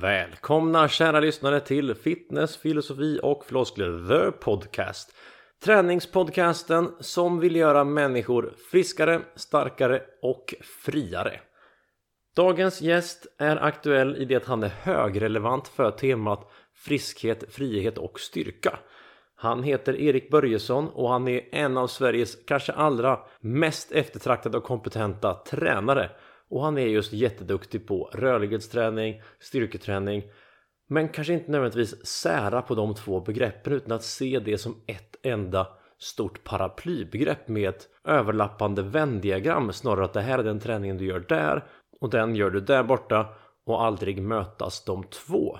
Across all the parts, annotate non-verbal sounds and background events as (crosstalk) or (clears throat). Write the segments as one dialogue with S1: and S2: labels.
S1: Välkomna kära lyssnare till Fitness, filosofi och floskler The Podcast. Träningspodcasten som vill göra människor friskare, starkare och friare. Dagens gäst är aktuell i det att han är högrelevant för temat friskhet, frihet och styrka. Han heter Erik Börjesson och han är en av Sveriges kanske allra mest eftertraktade och kompetenta tränare. Och han är just jätteduktig på rörlighetsträning, styrketräning men kanske inte nödvändigtvis sära på de två begreppen utan att se det som ett enda stort paraplybegrepp med ett överlappande vändiagram snarare att det här är den träningen du gör där och den gör du där borta och aldrig mötas de två.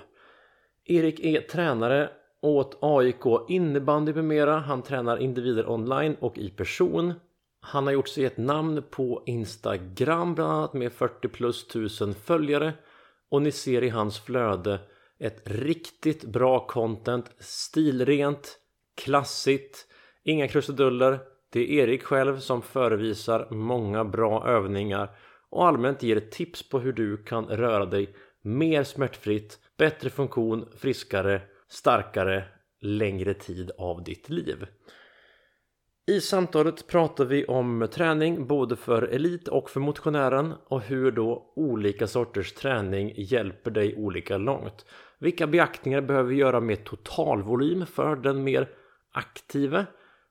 S1: Erik är tränare åt AIK innebandy med mera. Han tränar individer online och i person. Han har gjort sig ett namn på Instagram bland annat med 40 plus tusen följare och ni ser i hans flöde ett riktigt bra content, stilrent, klassigt, inga krusiduller. Det är Erik själv som förevisar många bra övningar och allmänt ger tips på hur du kan röra dig mer smärtfritt, bättre funktion, friskare, starkare, längre tid av ditt liv. I samtalet pratar vi om träning både för elit och för motionären och hur då olika sorters träning hjälper dig olika långt. Vilka beaktningar behöver vi göra med totalvolym för den mer aktive?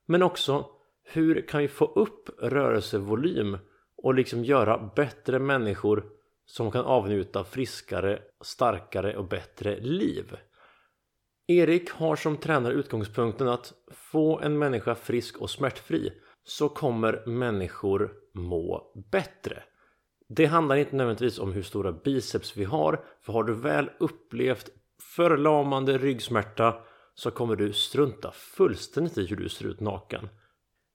S1: Men också hur kan vi få upp rörelsevolym och liksom göra bättre människor som kan avnjuta friskare, starkare och bättre liv? Erik har som tränare utgångspunkten att få en människa frisk och smärtfri så kommer människor må bättre. Det handlar inte nödvändigtvis om hur stora biceps vi har för har du väl upplevt förlamande ryggsmärta så kommer du strunta fullständigt i hur du ser ut naken.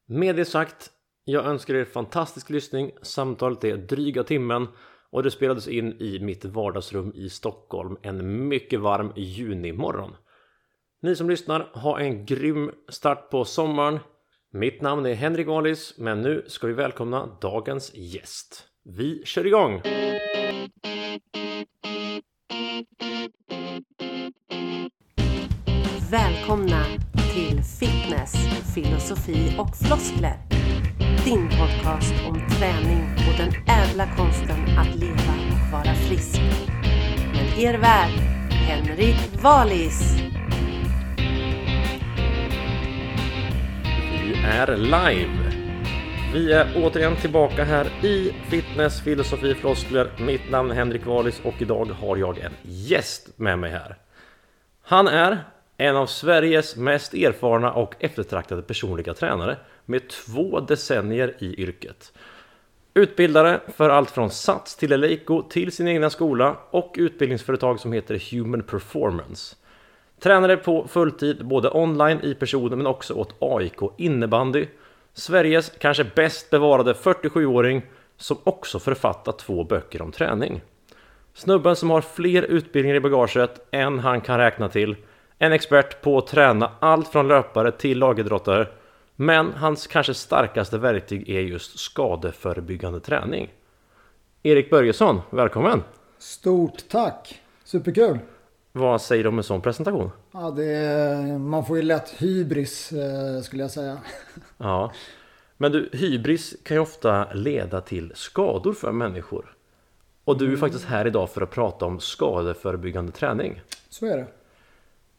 S1: Med det sagt, jag önskar er fantastisk lyssning. Samtalet är dryga timmen och det spelades in i mitt vardagsrum i Stockholm en mycket varm junimorgon. Ni som lyssnar, ha en grym start på sommaren. Mitt namn är Henrik Wallis, men nu ska vi välkomna dagens gäst. Vi kör igång!
S2: Välkomna till Fitness, filosofi och floskler. Din podcast om träning och den ädla konsten att leva och vara frisk. Med er värd, Henrik Wallis.
S1: Är live! Vi är återigen tillbaka här i Fitness, filosofi, floskler. Mitt namn är Henrik Wallis och idag har jag en gäst med mig här. Han är en av Sveriges mest erfarna och eftertraktade personliga tränare med två decennier i yrket. Utbildare för allt från Sats till Eleiko till sin egna skola och utbildningsföretag som heter Human Performance. Tränare på fulltid både online i person men också åt AIK innebandy. Sveriges kanske bäst bevarade 47-åring som också författat två böcker om träning. Snubben som har fler utbildningar i bagaget än han kan räkna till. En expert på att träna allt från löpare till lagidrottare. Men hans kanske starkaste verktyg är just skadeförebyggande träning. Erik Börjesson, välkommen!
S3: Stort tack! Superkul!
S1: Vad säger du om en sån presentation?
S3: Ja, det är, man får ju lätt hybris eh, skulle jag säga. (laughs)
S1: Ja, men du, hybris kan ju ofta leda till skador för människor. Och du är faktiskt här idag för att prata om skadeförebyggande träning.
S3: Så är det.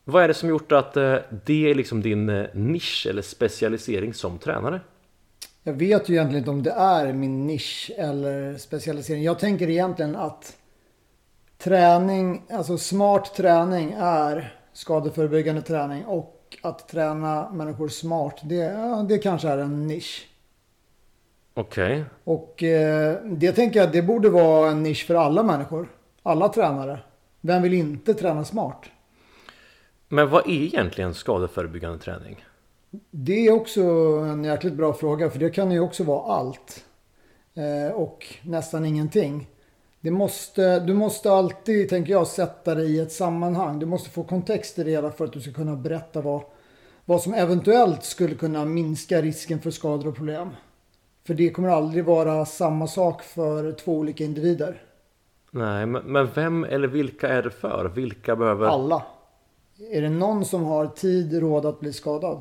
S1: Vad är det som gjort att eh, det är liksom din eh, nisch eller specialisering som tränare?
S3: Jag vet ju egentligen inte om det är min nisch eller specialisering. Jag tänker egentligen att träning, alltså smart träning är skadeförebyggande träning och att träna människor smart, det, det kanske är en nisch.
S1: Okej,
S3: Och eh, det tänker jag, det borde vara en nisch för alla människor. Alla tränare. Vem vill inte träna smart?
S1: men vad är egentligen skadeförebyggande träning?
S3: Det är också en jäkligt bra fråga för det kan ju också vara allt. Eh, och nästan ingenting. Det måste, du måste alltid, tänker jag, sätta det i ett sammanhang. Du måste få kontext i det hela för att du ska kunna berätta vad, vad som eventuellt skulle kunna minska risken för skador och problem. För det kommer aldrig vara samma sak för två olika individer.
S1: Nej, men, men vem eller vilka är det för? Vilka behöver...
S3: Alla. Är det någon som har tid, råd att bli skadad?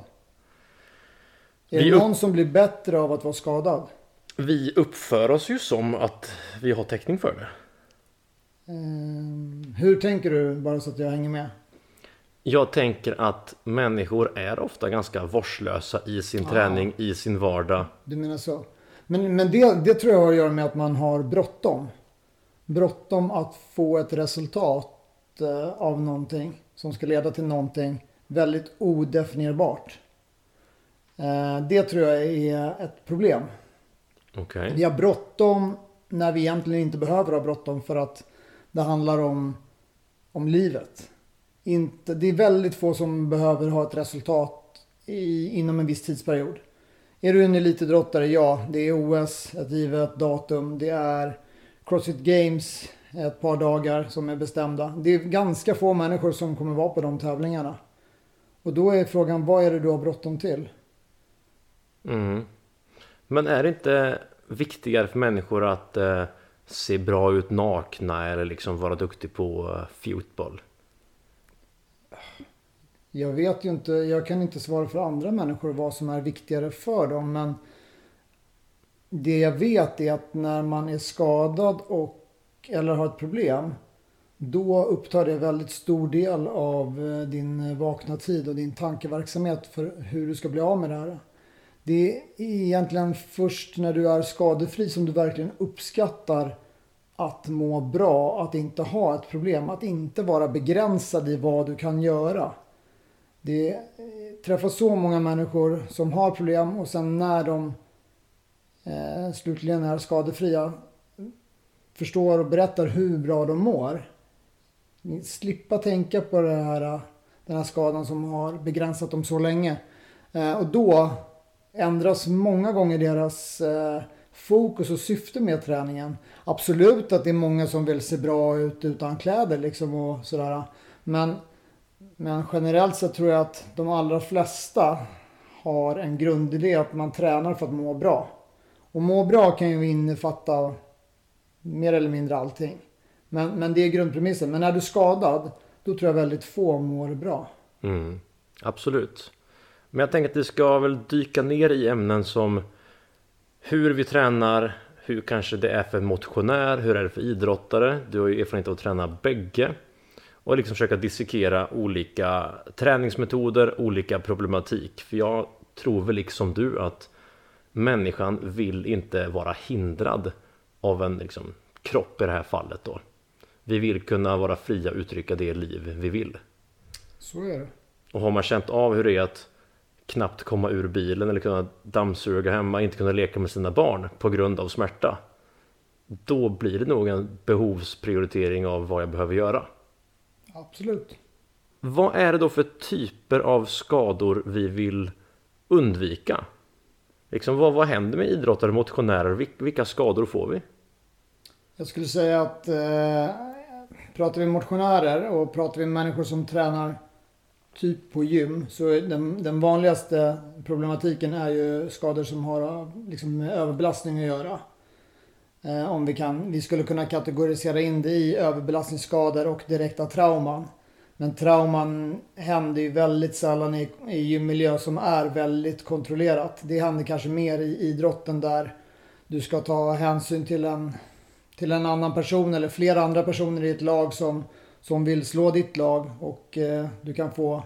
S3: Är det någon som blir bättre av att vara skadad?
S1: Vi uppför oss ju som att vi har täckning för det.
S3: Ehm, hur tänker du, bara så att jag hänger med?
S1: Jag tänker att människor är ofta ganska vårdslösa i sin träning, i sin vardag.
S3: Du menar så? Men, men det, det tror jag har att göra med att man har bråttom. Bråttom att få ett resultat eh, av någonting som ska leda till någonting väldigt odefinierbart. Eh, det tror jag är ett problem.
S1: Okej.
S3: Vi har bråttom när vi egentligen inte behöver ha bråttom för att det handlar om, om livet. Inte, det är väldigt få som behöver ha ett resultat i, inom en viss tidsperiod. Är du en elitidrottare? Ja, det är OS, ett givet datum. Det är Crossfit Games, ett par dagar som är bestämda. Det är ganska få människor som kommer vara på de tävlingarna. Och då är frågan, vad är det du har bråttom till?
S1: Mm. Men är det inte viktigare för människor att eh, se bra ut nakna eller liksom vara duktig på eh, fotboll?
S3: Jag vet ju inte, jag kan inte svara för andra människor vad som är viktigare för dem. Men det jag vet är att när man är skadad och, eller har ett problem. Då upptar det väldigt stor del av eh, din eh, vakna tid och din tankeverksamhet för hur du ska bli av med det här. Det är egentligen först när du är skadefri som du verkligen uppskattar att må bra, att inte ha ett problem, att inte vara begränsad i vad du kan göra. Det eh, träffar så många människor som har problem och sen när de eh, slutligen är skadefria förstår och berättar hur bra de mår. Slippa tänka på det här, den här skadan som har begränsat dem så länge. Eh, och då ändras många gånger deras eh, fokus och syfte med träningen. Absolut att det är många som vill se bra ut utan kläder liksom och sådär. Men, men generellt sett tror jag att de allra flesta har en grundidé att man tränar för att må bra. Och må bra kan ju innefatta mer eller mindre allting. Men, men det är grundpremissen. Men är du skadad, då tror jag väldigt få mår bra.
S1: Mm. Absolut. Men jag tänker att vi ska väl dyka ner i ämnen som hur vi tränar, hur kanske det är för motionär, hur är det för idrottare? Du har ju erfarenhet av att träna bägge. Och liksom försöka dissekera olika träningsmetoder, olika problematik. För jag tror väl liksom du att människan vill inte vara hindrad av en liksom, kropp i det här fallet då. Vi vill kunna vara fria och uttrycka det liv vi vill.
S3: Så är det.
S1: Och har man känt av hur det är att knappt komma ur bilen eller kunna dammsuga hemma, inte kunna leka med sina barn på grund av smärta. Då blir det nog en behovsprioritering av vad jag behöver göra.
S3: Absolut.
S1: Vad är det då för typer av skador vi vill undvika? Liksom vad, vad händer med idrottare och motionärer? Vil- Vilka skador får vi?
S3: Jag skulle säga att eh, pratar vi motionärer och pratar vi människor som tränar typ på gym så den, den vanligaste problematiken är ju skador som har liksom, med överbelastning att göra. Eh, om vi, kan, vi skulle kunna kategorisera in det i överbelastningsskador och direkta trauman. Men trauman händer ju väldigt sällan i, i gymmiljö som är väldigt kontrollerat. Det händer kanske mer i idrotten där du ska ta hänsyn till en, till en annan person eller flera andra personer i ett lag som, som vill slå ditt lag och eh, du kan få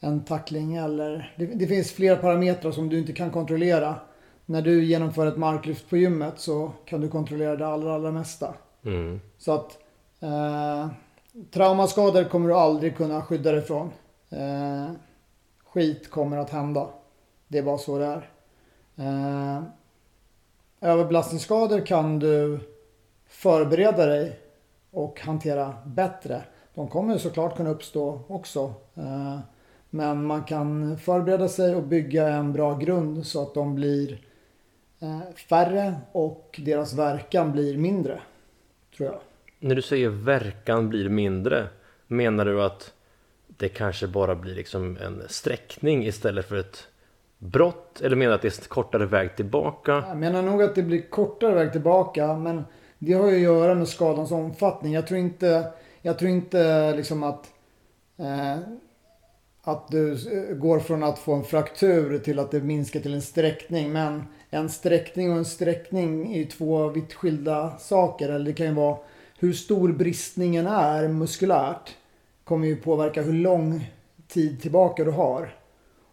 S3: en tackling eller det, det finns fler parametrar som du inte kan kontrollera. När du genomför ett marklyft på gymmet så kan du kontrollera det allra, allra mesta.
S1: Mm.
S3: Så att eh, traumaskador kommer du aldrig kunna skydda dig från. Eh, skit kommer att hända. Det är bara så det är. Eh, överbelastningsskador kan du förbereda dig och hantera bättre. De kommer såklart kunna uppstå också. Eh, men man kan förbereda sig och bygga en bra grund så att de blir eh, färre och deras verkan blir mindre. Tror jag.
S1: När du säger verkan blir mindre Menar du att det kanske bara blir liksom en sträckning istället för ett brott? Eller menar du att det är kortare väg tillbaka?
S3: Jag menar nog att det blir kortare väg tillbaka men det har ju att göra med skadans omfattning. Jag tror inte, jag tror inte liksom att, eh, att du går från att få en fraktur till att det minskar till en sträckning. Men en sträckning och en sträckning är ju två vitt skilda saker. Eller det kan ju vara hur stor bristningen är muskulärt. Kommer ju påverka hur lång tid tillbaka du har.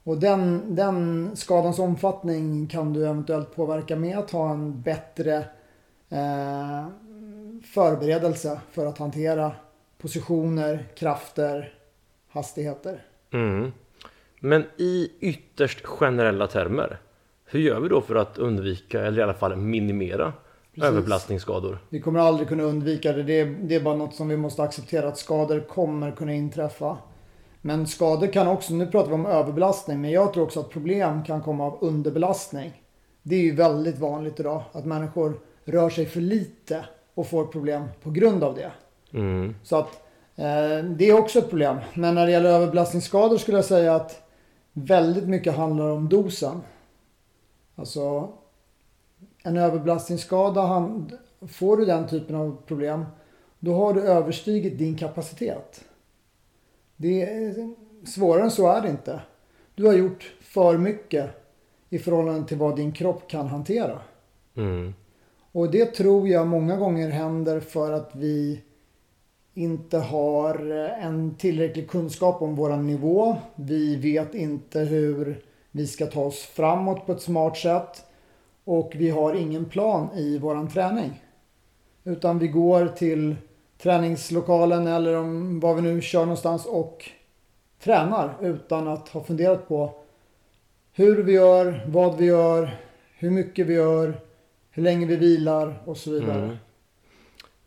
S3: Och den, den skadans omfattning kan du eventuellt påverka med att ha en bättre eh, förberedelse för att hantera positioner, krafter, hastigheter.
S1: Mm. Men i ytterst generella termer, hur gör vi då för att undvika eller i alla fall minimera Precis. överbelastningsskador?
S3: Vi kommer aldrig kunna undvika det. det är, det är bara något som vi måste acceptera att skador kommer kunna inträffa. Men skador kan också, nu pratar vi om överbelastning, men jag tror också att problem kan komma av underbelastning. Det är ju väldigt vanligt idag att människor rör sig för lite och får problem på grund av det.
S1: Mm.
S3: Så att eh, det är också ett problem. Men när det gäller överbelastningsskador skulle jag säga att väldigt mycket handlar om dosen. Alltså en överbelastningsskada, får du den typen av problem, då har du överstigit din kapacitet. Det är, svårare än så är det inte. Du har gjort för mycket i förhållande till vad din kropp kan hantera.
S1: Mm.
S3: Och det tror jag många gånger händer för att vi inte har eh, en tillräcklig kunskap om våran nivå. Vi vet inte hur vi ska ta oss framåt på ett smart sätt. Och vi har ingen plan i våran träning. Utan vi går till träningslokalen eller om var vi nu kör någonstans och tränar utan att ha funderat på hur vi gör, vad vi gör, hur mycket vi gör, hur länge vi vilar och så vidare. Mm.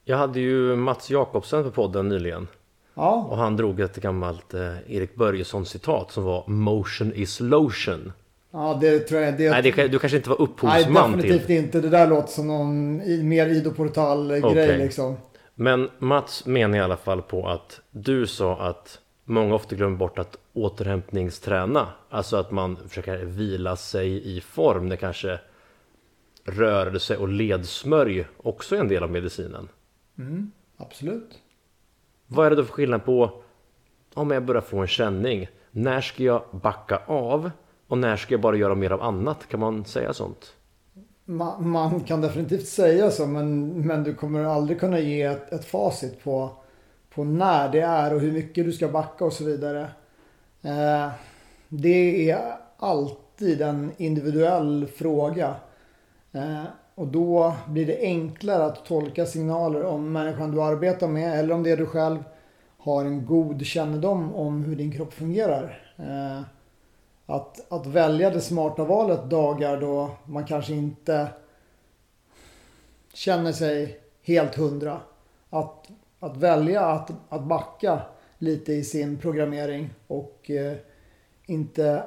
S1: Jag hade ju Mats Jakobsen på podden nyligen.
S3: Ja.
S1: Och han drog ett gammalt eh, Erik Börjesson citat som var Motion is lotion.
S3: Ja, det tror jag. Det...
S1: Nej, det, du kanske inte var upphovsman
S3: Nej, definitivt till. inte. Det där låter som någon mer Ido Portal-grej okay. liksom.
S1: Men Mats menar i alla fall på att du sa att många ofta glömmer bort att återhämtningsträna. Alltså att man försöker vila sig i form. Det kanske rörelse och ledsmörj också är en del av medicinen.
S3: Mm, absolut.
S1: Vad är det då för skillnad på om jag börjar få en känning? När ska jag backa av? Och när ska jag bara göra mer av annat? Kan man säga sånt?
S3: man, man, kan definitivt säga så men, men du kommer aldrig kunna ge ett, ett facit på, på när det är och hur mycket du ska backa och så vidare. Eh, det är alltid en individuell fråga. Eh, och då blir det enklare att tolka signaler om människan du arbetar med eller om det är du själv har en god kännedom om hur din kropp fungerar. Eh, att, att välja det smarta valet dagar då man kanske inte känner sig helt hundra. Att, att välja att, att backa lite i sin programmering och eh, inte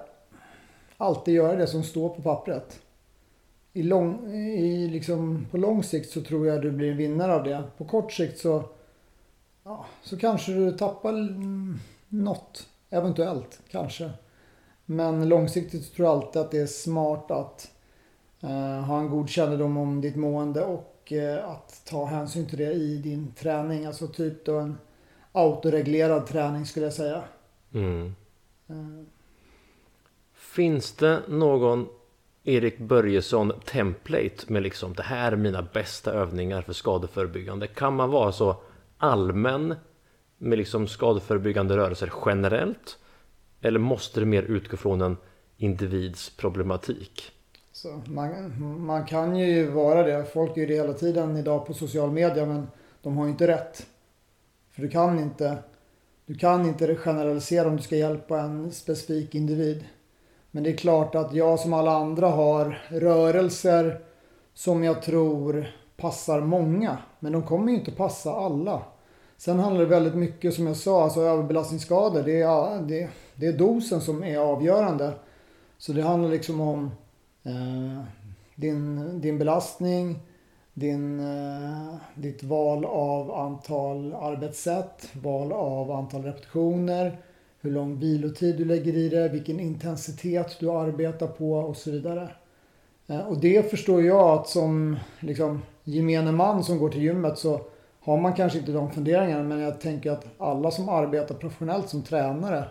S3: alltid göra det som står på pappret. I lång, i liksom, på lång sikt så tror jag du blir en vinnare av det. På kort sikt så, ja, så kanske du tappar något. Eventuellt, kanske. Men långsiktigt tror jag alltid att det är smart att uh, ha en god kännedom om ditt mående och uh, att ta hänsyn till det i din träning. Alltså typ då en autoreglerad träning skulle jag säga.
S1: Mm. Uh. Finns det någon Erik Börjesson template med liksom det här är mina bästa övningar för skadeförebyggande? Kan man vara så allmän med liksom skadeförebyggande rörelser generellt? Eller måste det mer utgå från en individs problematik?
S3: Så man, man kan ju vara det. Folk är ju det hela tiden idag på social media men de har ju inte rätt. För du kan inte, du kan inte generalisera om du ska hjälpa en specifik individ. Men det är klart att jag som alla andra har rörelser som jag tror passar många. Men de kommer ju inte passa alla. Sen handlar det väldigt mycket som jag sa, alltså överbelastningsskador. Det är, det, det är dosen som är avgörande. Så det handlar liksom om eh, din, din belastning, din, eh, ditt val av antal arbetssätt, val av antal repetitioner, hur lång vilotid du lägger i det, vilken intensitet du arbetar på och så vidare. Eh, och det förstår jag att som liksom, gemene man som går till gymmet så har man kanske inte de funderingarna. Men jag tänker att alla som arbetar professionellt som tränare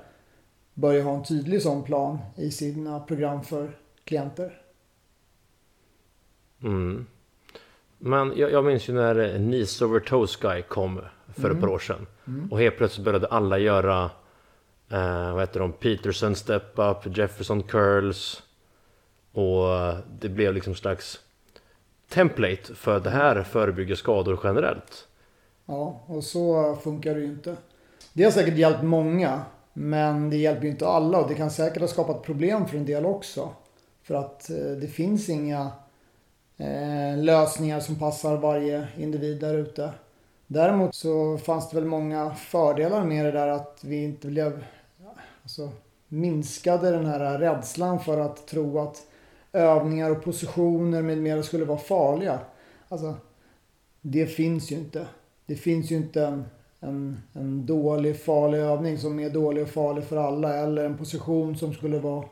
S3: bör ju ha en tydlig sån plan i sina program för klienter.
S1: Mm. Men jag, jag minns ju när Knees Over Toes Guy kom för ett par år sedan. Och helt plötsligt började alla göra eh, vad heter de? Peterson Step Up, Jefferson Curls. Och det blev liksom slags template för det här förebygger skador generellt.
S3: Ja, och så funkar det ju inte. Det har säkert hjälpt många, men det hjälper ju inte alla och det kan säkert ha skapat problem för en del också. För att eh, det finns inga eh, lösningar som passar varje individ där ute. Däremot så fanns det väl många fördelar med det där att vi inte blev, alltså minskade den här rädslan för att tro att övningar och positioner med mera skulle vara farliga. Alltså, det finns ju inte. Det finns ju inte en, en, en dålig farlig övning som är dålig och farlig för alla eller en position som skulle vara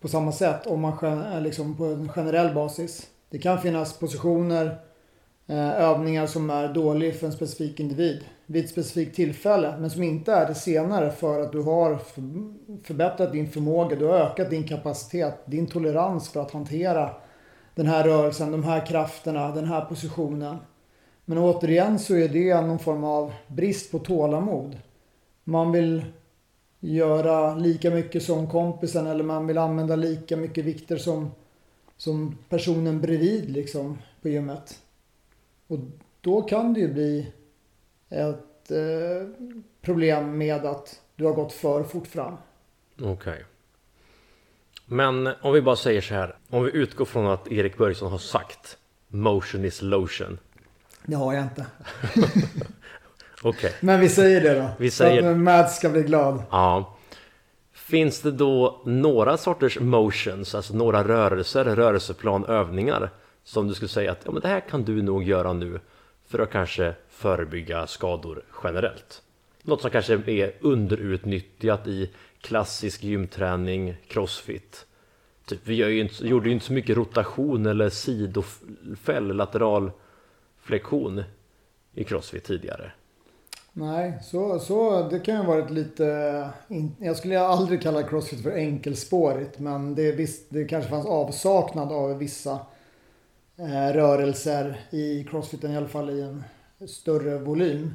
S3: på samma sätt om man liksom på en generell basis. Det kan finnas positioner, Eh, övningar som är dåliga för en specifik individ vid ett specifikt tillfälle men som inte är det senare för att du har förbättrat din förmåga, du har ökat din kapacitet, din tolerans för att hantera den här rörelsen, de här krafterna, den här positionen. Men återigen så är det någon form av brist på tålamod. Man vill göra lika mycket som kompisen eller man vill använda lika mycket vikter som, som personen bredvid liksom på gymmet. Och då kan det ju bli ett eh, problem med att du har gått för fort fram.
S1: Okej. Men om vi bara säger så här. Om vi utgår från att Erik Börjesson har sagt Motion is lotion.
S3: Det har jag inte. (laughs)
S1: Okej.
S3: Men vi säger det då.
S1: Vi
S3: Så
S1: säger-
S3: att Mads ska bli glad.
S1: Ja. Finns det då några sorters motions, alltså några rörelser, rörelseplan, övningar som du skulle säga att ja, men det här kan du nog göra nu för att kanske förebygga skador generellt? Något som kanske är underutnyttjat i klassisk gymträning, crossfit. Typ, vi gör ju inte, gjorde ju inte så mycket rotation eller sidofäll, lateral flexion i crossfit tidigare.
S3: Nej, så, så det kan ju varit lite... Jag skulle aldrig kalla crossfit för enkelspårigt. Men det, visst, det kanske fanns avsaknad av vissa Eh, rörelser i crossfiten. I alla fall i en större volym.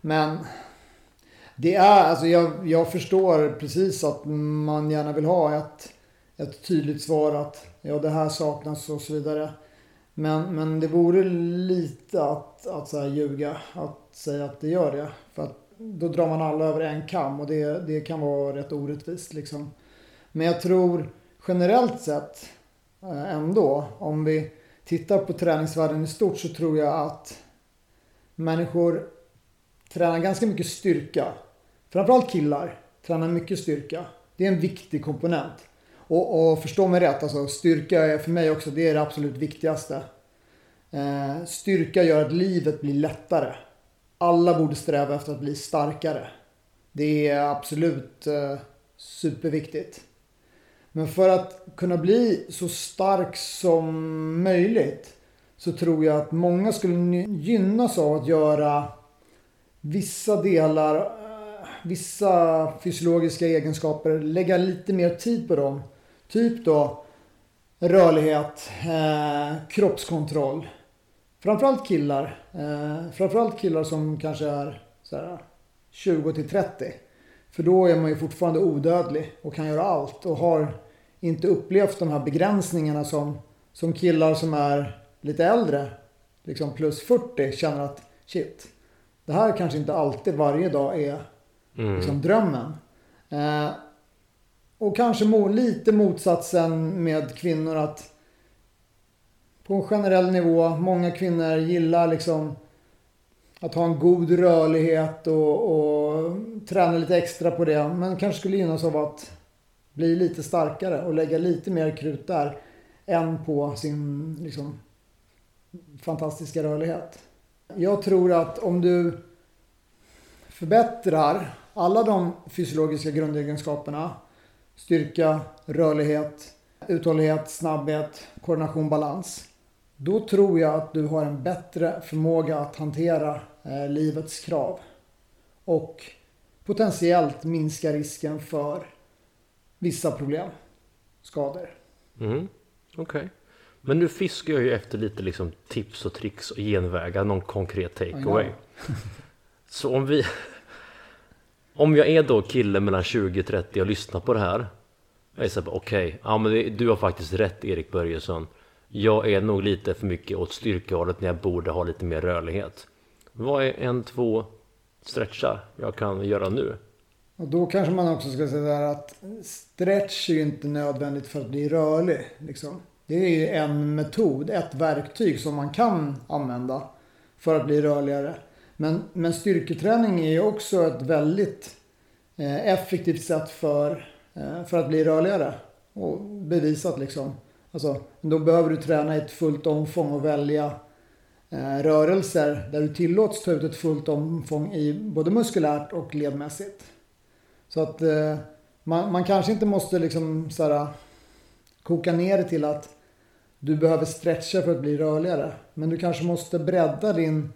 S3: Men det är, alltså jag, jag förstår precis att man gärna vill ha ett, ett tydligt svar att ja det här saknas och så vidare. Men, men det vore lite att, att så här ljuga att säga att det gör det. För att då drar man alla över en kam och det, det kan vara rätt orättvist liksom. Men jag tror generellt sett eh, ändå, om vi tittar på träningsvärlden i stort så tror jag att människor tränar ganska mycket styrka. Framförallt killar tränar mycket styrka. Det är en viktig komponent. Och, och förstå mig rätt, alltså styrka är för mig också det, är det absolut viktigaste. Eh, styrka gör att livet blir lättare. Alla borde sträva efter att bli starkare. Det är absolut eh, superviktigt. Men för att kunna bli så stark som möjligt så tror jag att många skulle gynnas av att göra vissa delar, eh, vissa fysiologiska egenskaper, lägga lite mer tid på dem. Typ då rörlighet, eh, kroppskontroll. Framförallt killar. Eh, framförallt killar som kanske är 20 till 30. För då är man ju fortfarande odödlig och kan göra allt och har inte upplevt de här begränsningarna som, som killar som är lite äldre, liksom plus 40, känner att shit, det här kanske inte alltid varje dag är liksom drömmen. Eh, och kanske mo- lite motsatsen med kvinnor att på en generell nivå, många kvinnor gillar liksom att ha en god rörlighet och, och träna lite extra på det. Men kanske skulle gynnas av att bli lite starkare och lägga lite mer krut där än på sin liksom, fantastiska rörlighet. Jag tror att om du förbättrar alla de fysiologiska grundegenskaperna styrka, rörlighet, uthållighet, snabbhet, koordination, balans. Då tror jag att du har en bättre förmåga att hantera eh, livets krav. Och potentiellt minska risken för vissa problem, skador.
S1: Mm, Okej. Okay. Men nu fiskar jag ju efter lite liksom tips och tricks och genvägar, någon konkret takeaway. Så om vi... Om jag är då kille mellan 20 och 30 och lyssnar på det här. Jag är så okej, okay, ja men du har faktiskt rätt Erik Börjesson. Jag är nog lite för mycket åt styrkehållet när jag borde ha lite mer rörlighet. Vad är en, två stretchar jag kan göra nu?
S3: Och då kanske man också ska säga att stretch är ju inte nödvändigt för att bli rörlig. Liksom. Det är ju en metod, ett verktyg som man kan använda för att bli rörligare. Men, men styrketräning är ju också ett väldigt eh, effektivt sätt för, eh, för att bli rörligare. Och bevisat liksom. Alltså, då behöver du träna i ett fullt omfång och välja eh, rörelser där du tillåts ta ut ett fullt omfång i både muskulärt och ledmässigt. Så att eh, man, man kanske inte måste liksom såhär, koka ner det till att du behöver stretcha för att bli rörligare. Men du kanske måste bredda din,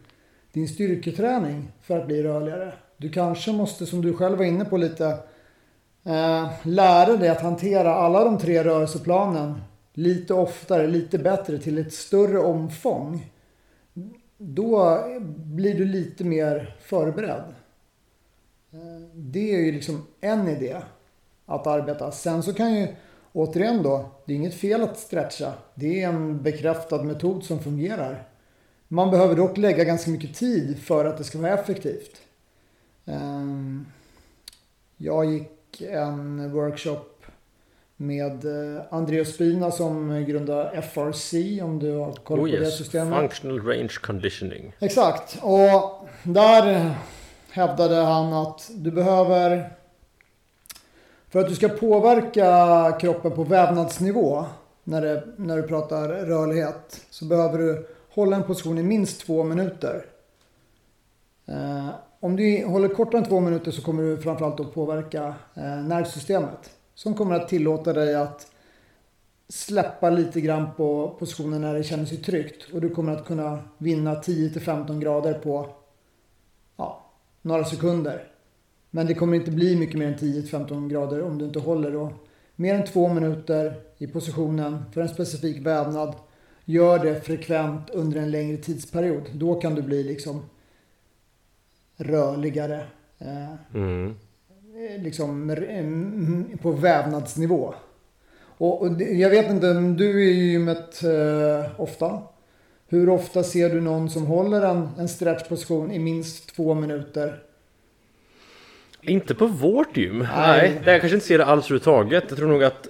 S3: din styrketräning för att bli rörligare. Du kanske måste, som du själv var inne på lite, eh, lära dig att hantera alla de tre rörelseplanen lite oftare, lite bättre till ett större omfång. Då blir du lite mer förberedd. Det är ju liksom en idé att arbeta. Sen så kan ju återigen då, det är inget fel att stretcha. Det är en bekräftad metod som fungerar. Man behöver dock lägga ganska mycket tid för att det ska vara effektivt. Ehm, jag gick en workshop med eh, Andreas Spina som grundade FRC om du har koll oh, på yes. det systemet.
S1: Functional Range Conditioning.
S3: Exakt. Och där hävdade han att du behöver för att du ska påverka kroppen på vävnadsnivå när, det, när du pratar rörlighet så behöver du hålla en position i minst två minuter. Eh, om du håller kortare än två minuter så kommer du framförallt att påverka eh, nervsystemet. Som kommer att tillåta dig att släppa lite grann på positionen när det känner sig tryggt. Och du kommer att kunna vinna 10-15 grader på ja, några sekunder. Men det kommer inte bli mycket mer än 10-15 grader om du inte håller då. Mer än två minuter i positionen för en specifik vävnad. Gör det frekvent under en längre tidsperiod. Då kan du bli liksom rörligare. Eh, mm. Liksom på vävnadsnivå. Och, och jag vet inte, du är i gymmet eh, ofta. Hur ofta ser du någon som håller en, en stretchposition i minst två minuter?
S1: Inte på vårt gym. Nej, Nej jag kanske inte ser det alls överhuvudtaget. Jag tror nog att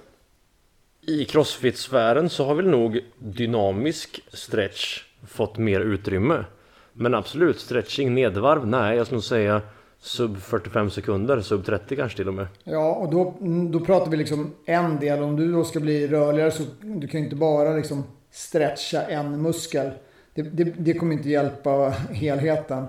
S1: i crossfit-sfären så har väl nog dynamisk stretch fått mer utrymme. Men absolut, stretching nedvarv, nej jag skulle nog säga sub 45 sekunder, sub 30 kanske till och med.
S3: Ja, och då, då pratar vi liksom en del. Om du då ska bli rörligare så du kan ju inte bara liksom stretcha en muskel. Det, det, det kommer inte hjälpa helheten.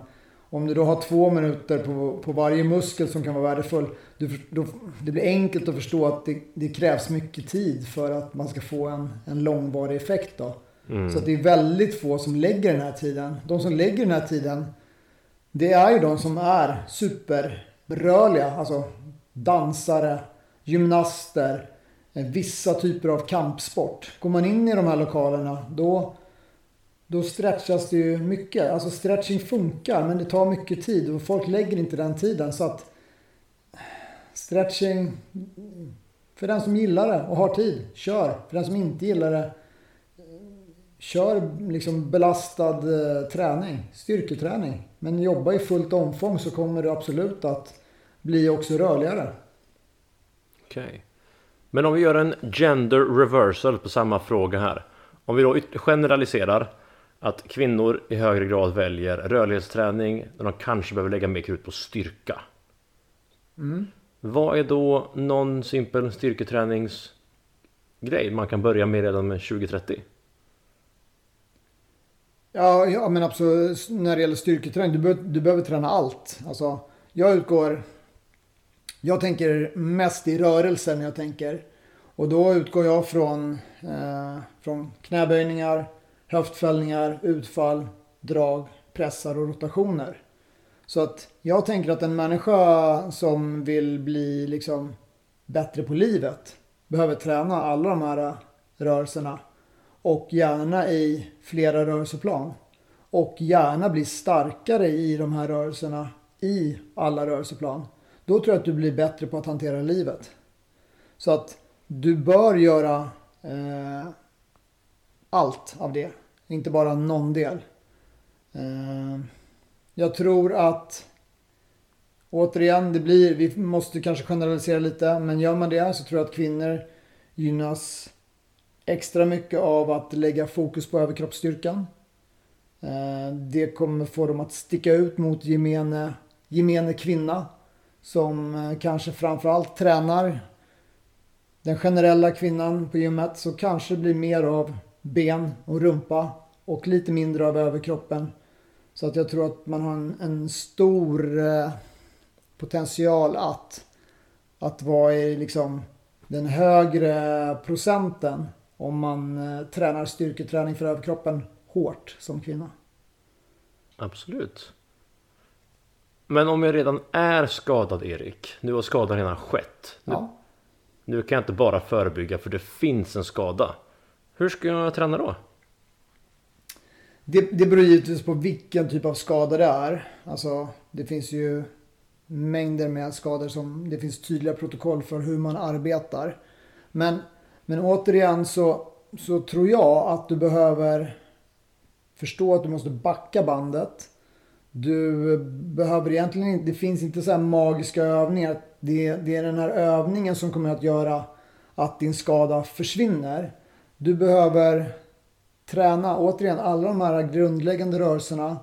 S3: Om du då har två minuter på, på varje muskel som kan vara värdefull. Du, då, det blir enkelt att förstå att det, det, krävs mycket tid för att man ska få en, en långvarig effekt. Då. Mm. Så det är väldigt få som lägger den här tiden. De som lägger den här tiden. Det är ju de som är superrörliga. Alltså dansare, gymnaster, eh, vissa typer av kampsport. Går man in i de här lokalerna då då stretchas det ju mycket. Alltså stretching funkar men det tar mycket tid och folk lägger inte den tiden. Så att stretching, för den som gillar det och har tid, kör. För den som inte gillar det, kör liksom belastad eh, träning, styrketräning. Men jobba i fullt omfång så kommer du absolut att bli också rörligare.
S1: Okej. Okay. Men om vi gör en gender reversal på samma fråga här. Om vi då generaliserar att kvinnor i högre grad väljer rörlighetsträning när de kanske behöver lägga mer krut på styrka. Mm. Vad är då någon simpel styrketräningsgrej man kan börja med redan med 2030?
S3: Ja, ja men alltså, absolut. När det gäller styrketräning, du, be du behöver träna allt. Alltså, jag utgår... Jag tänker mest i rörelser när jag tänker. Och då utgår jag från, eh, från knäböjningar, höftfällningar, utfall, drag, pressar och rotationer. Så att jag tänker att en människa som vill bli liksom bättre på livet behöver träna alla de här rörelserna och gärna i flera rörelseplan. Och gärna bli starkare i de här rörelserna i alla rörelseplan. Då tror jag att du blir bättre på att hantera livet. Så att du bör göra eh, allt av det. Inte bara någon del. Eh, jag tror att återigen, det blir, vi måste kanske generalisera lite, men gör man det så tror jag att kvinnor gynnas extra mycket av att lägga fokus på överkroppsstyrkan. Eh, det kommer få dem att sticka ut mot gemene, gemene kvinna som eh, kanske framförallt tränar den generella kvinnan på gymmet så kanske det blir mer av ben och rumpa och lite mindre av överkroppen. Så att jag tror att man har en, en stor eh, potential att, att vara i liksom den högre procenten om man eh, tränar styrketräning för överkroppen hårt som kvinna.
S1: Absolut. Men om jag redan är skadad Erik, nu har skadan redan skett. Nu,
S3: Ja.
S1: nu kan jag inte bara förebygga för det finns en skada. Hur ska jag träna då?
S3: Det, det beror givetvis på vilken typ av skada det är. Alltså, det finns ju mängder med skador som det finns tydliga protokoll för hur man arbetar. Men, men återigen så, så tror jag att du behöver förstå att du måste backa bandet. Du behöver egentligen inte, det finns inte så här magiska övningar. Det, det är den här övningen som kommer att göra att din skada försvinner. Du behöver träna återigen alla de här grundläggande rörelserna.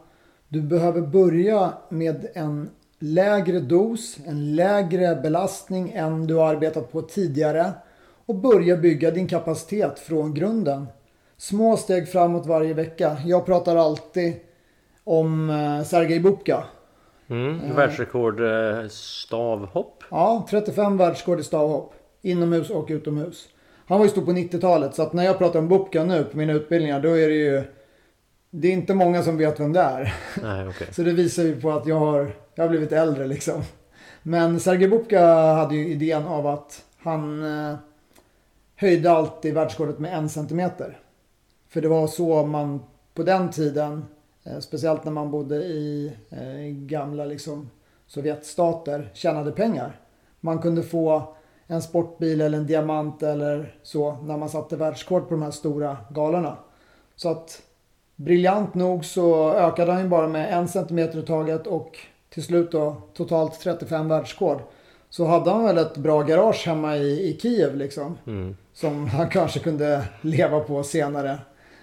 S3: Du behöver börja med en lägre dos, en lägre belastning än du har arbetat på tidigare och börja bygga din kapacitet från grunden. Små steg framåt varje vecka. Jag pratar alltid om eh, Sergej Bubka.
S1: Mm, Världsrekord eh, stavhopp.
S3: Ja, 35 världsrekord i stavhopp. Inomhus och utomhus. Han var ju stor på 90-talet så att när jag pratar om Bubka nu på mina utbildningar då är det ju... Det är inte många som vet vem det är.
S1: Nej, okej. (laughs)
S3: Så det visar ju på att jag har, jag har blivit äldre liksom. Men Sergej Bubka hade ju idén av att han eh, höjde alltid världsrekordet med en centimeter. För det var så man på den tiden, eh, speciellt när man bodde i eh, gamla liksom, Sovjetstater, tjänade pengar. Man kunde få en sportbil eller en diamant eller så när man satte världsrekord på de här stora galorna. Så att briljant nog så ökade han ju bara med en centimeter i taget och till slut då totalt 35 världsrekord. Så hade han väl ett bra garage hemma i, i Kiev liksom.
S1: Mm.
S3: Som han kanske kunde leva på senare.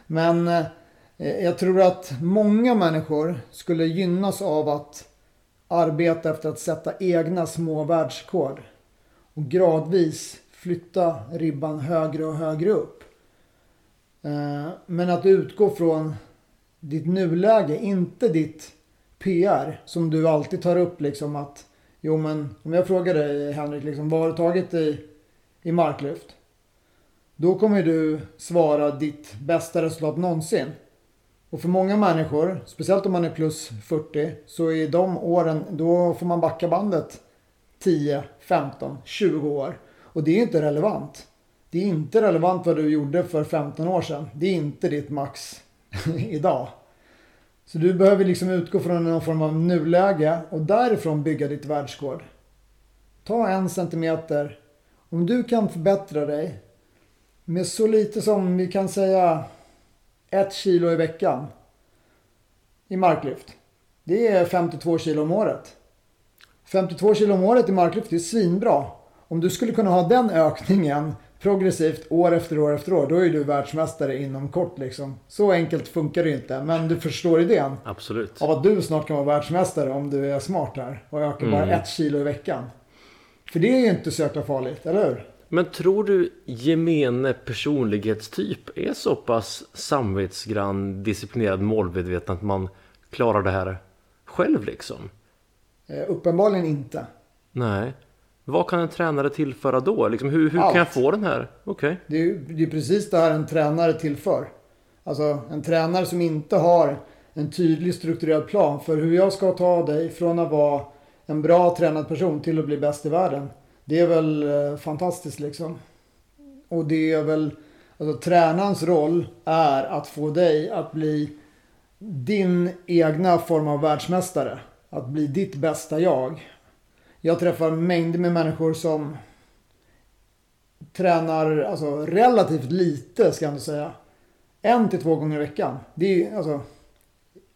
S3: Men eh, jag tror att många människor skulle gynnas av att arbeta efter att sätta egna små världsrekord. Och gradvis flytta ribban högre och högre upp. Eh, men att utgå från ditt nuläge, inte ditt PR. Som du alltid tar upp liksom att Jo men om jag frågar dig Henrik, liksom, vad har du tagit i, i marklyft? Då kommer du svara ditt bästa resultat någonsin. Och för många människor, speciellt om man är plus 40, så är de åren, då får man backa bandet 10, 15, 20 år. Och det är inte relevant. Det är inte relevant vad du gjorde för 15 år sedan. Det är inte ditt max (laughs) idag. Så du behöver liksom utgå från någon form av nuläge och därifrån bygga ditt världsrekord. Ta en centimeter. Om du kan förbättra dig med så lite som vi kan säga ett kilo i veckan i marklyft. Det är 52 kilo om året. 52 kilo om året i marklyft det är svinbra. Om du skulle kunna ha den ökningen progressivt år efter år efter år, då är du världsmästare inom kort liksom. Så enkelt funkar det inte, men du förstår idén
S1: Absolut.
S3: av att du snart kan vara världsmästare om du är smart här och ökar bara
S1: Mm.
S3: ett kilo i veckan. För det är ju inte så jäkla farligt, eller hur?
S1: Men tror du gemene personlighetstyp är så pass samvetsgrann, disciplinerad, målmedveten att man klarar det här själv liksom?
S3: Eh, uppenbarligen inte.
S1: Nej. Vad kan en tränare tillföra då? Liksom, hur hur kan jag få den här? Okej.
S3: Det är det är precis det här en tränare tillför. Alltså en tränare som inte har en tydlig strukturerad plan för hur jag ska ta dig från att vara en bra tränad person till att bli bäst i världen. Det är väl eh, fantastiskt liksom. Och det är väl, alltså tränarens roll är att få dig att bli din egna form av världsmästare. Att bli ditt bästa jag. Jag träffar mängder med människor som tränar alltså, relativt lite ska jag ändå säga. En till två gånger i veckan. Det är alltså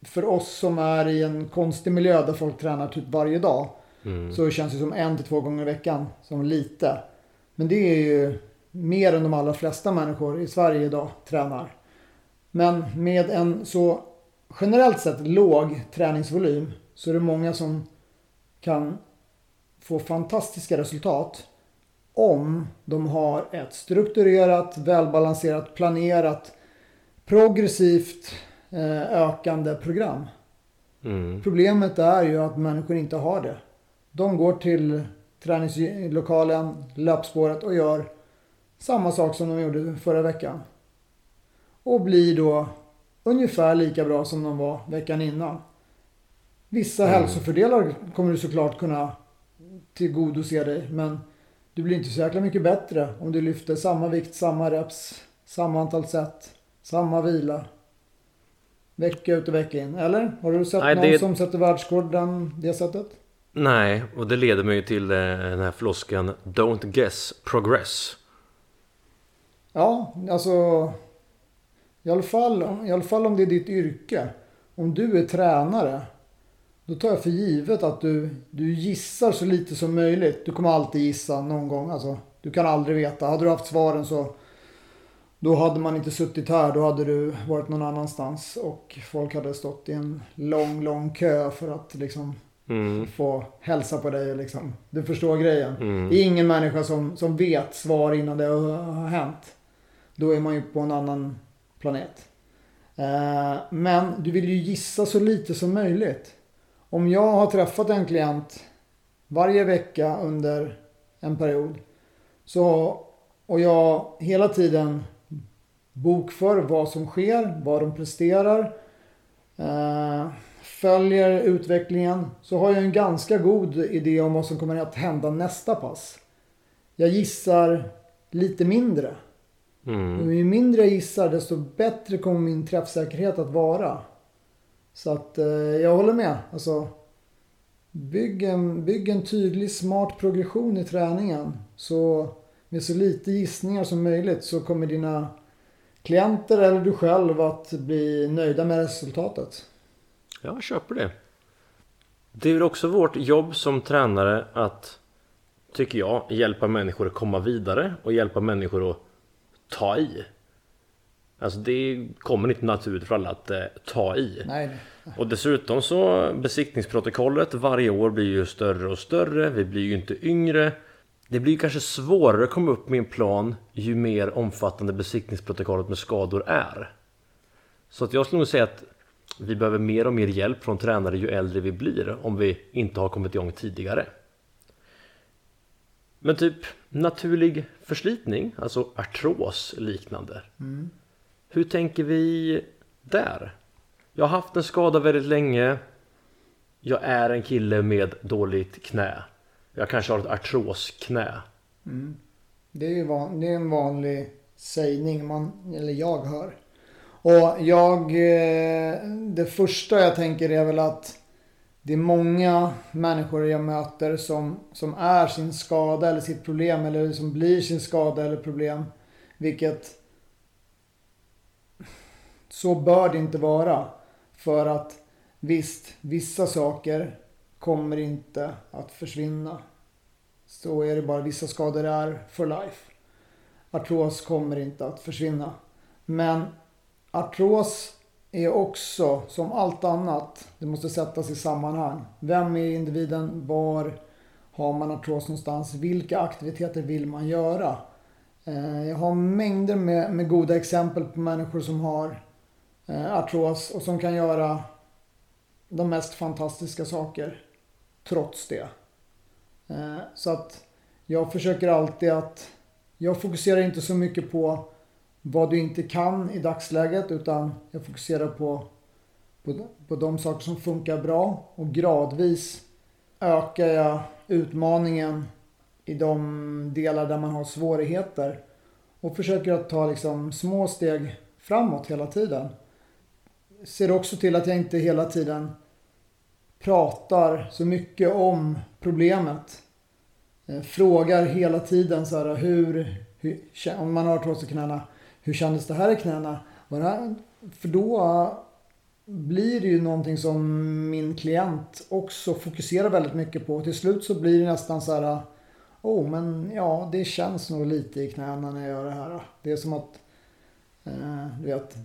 S3: för oss som är i en konstig miljö där folk tränar typ varje dag. Mm. Så känns det som en till två gånger i veckan som lite. Men det är ju mer än de allra flesta människor i Sverige idag tränar. Men med en så generellt sett låg träningsvolym så är det många som kan få fantastiska resultat om de har ett strukturerat, välbalanserat, planerat, progressivt eh, ökande program. Mm. Problemet är ju att människor inte har det. De går till träningslokalen, löpspåret och gör samma sak som de gjorde förra veckan. Och blir då ungefär lika bra som de var veckan innan. Vissa mm. hälsofördelar kommer du såklart kunna tillgodose dig. Men du blir inte så jäkla mycket bättre om du lyfter samma vikt, samma reps, samma antal set, samma vila. Vecka ut och vecka in. Eller? Har du sett Nej, någon det... som sätter världsrekord det sättet?
S1: Nej, och det leder mig till eh, den här floskeln. Don't guess, progress.
S3: Ja, alltså i alla, fall, I alla fall om det är ditt yrke. Om du är tränare. Då tar jag för givet att du, du gissar så lite som möjligt. Du kommer alltid gissa någon gång. Alltså, du kan aldrig veta. Hade du haft svaren så då hade man inte suttit här. Då hade du varit någon annanstans. Och folk hade stått i en lång, lång kö för att liksom mm. få hälsa på dig. Liksom. Du förstår grejen. Mm. Det är ingen människa som, som vet svar innan det har hänt. Då är man ju på en annan planet. Eh, men du vill ju gissa så lite som möjligt. Om jag har träffat en klient varje vecka under en period. Så, och jag hela tiden bokför vad som sker, vad de presterar. Eh, följer utvecklingen. Så har jag en ganska god idé om vad som kommer att hända nästa pass. Jag gissar lite mindre. Mm. Ju mindre jag gissar desto bättre kommer min träffsäkerhet att vara. Så att eh, jag håller med. Alltså, bygg, en, bygg en tydlig smart progression i träningen. Så med så lite gissningar som möjligt så kommer dina klienter eller du själv att bli nöjda med resultatet.
S1: Jag köper det. Det är också vårt jobb som tränare att, tycker jag, hjälpa människor att komma vidare och hjälpa människor att ta i. Alltså det kommer inte naturligt för alla att eh, ta i.
S3: Nej.
S1: Och dessutom så besiktningsprotokollet varje år blir ju större och större. Vi blir ju inte yngre. Det blir ju kanske svårare att komma upp med en plan ju mer omfattande besiktningsprotokollet med skador är. Så att jag skulle nog säga att vi behöver mer och mer hjälp från tränare ju äldre vi blir om vi inte har kommit igång tidigare. Men typ naturlig förslitning, alltså artros liknande. Mm. Hur tänker vi där? Jag har haft en skada väldigt länge. Jag är en kille med dåligt knä. Jag kanske har ett artrosknä.
S3: Mm. Det, är ju van, det är en vanlig sägning man, eller jag hör. Och jag, eh, det första jag tänker är väl att det är många människor jag möter som, som är sin skada eller sitt problem eller som blir sin skada eller problem. Vilket så bör det inte vara. För att visst, vissa saker kommer inte att försvinna. Så är det bara. Vissa skador är for life. Artros kommer inte att försvinna. Men artros är också som allt annat. Det måste sättas i sammanhang. Vem är individen? Var har man artros någonstans? Vilka aktiviteter vill man göra? Eh, jag har mängder med, med goda exempel på människor som har eh, artros och som kan göra de mest fantastiska saker trots det. Eh, så att jag försöker alltid att jag fokuserar inte så mycket på vad du inte kan i dagsläget utan jag fokuserar på, på, på de saker som funkar bra och gradvis ökar jag utmaningen i de delar där man har svårigheter och försöker att ta liksom små steg framåt hela tiden. Ser också till att jag inte hela tiden pratar så mycket om problemet. Eh, frågar hela tiden så här hur, hur om man har artros i knäna, hur kändes det här i knäna? För då blir det ju någonting som min klient också fokuserar väldigt mycket på. Till slut så blir det nästan så här Oh, men ja, det känns nog lite i knäna när jag gör det här. Det är som att, eh, du vet,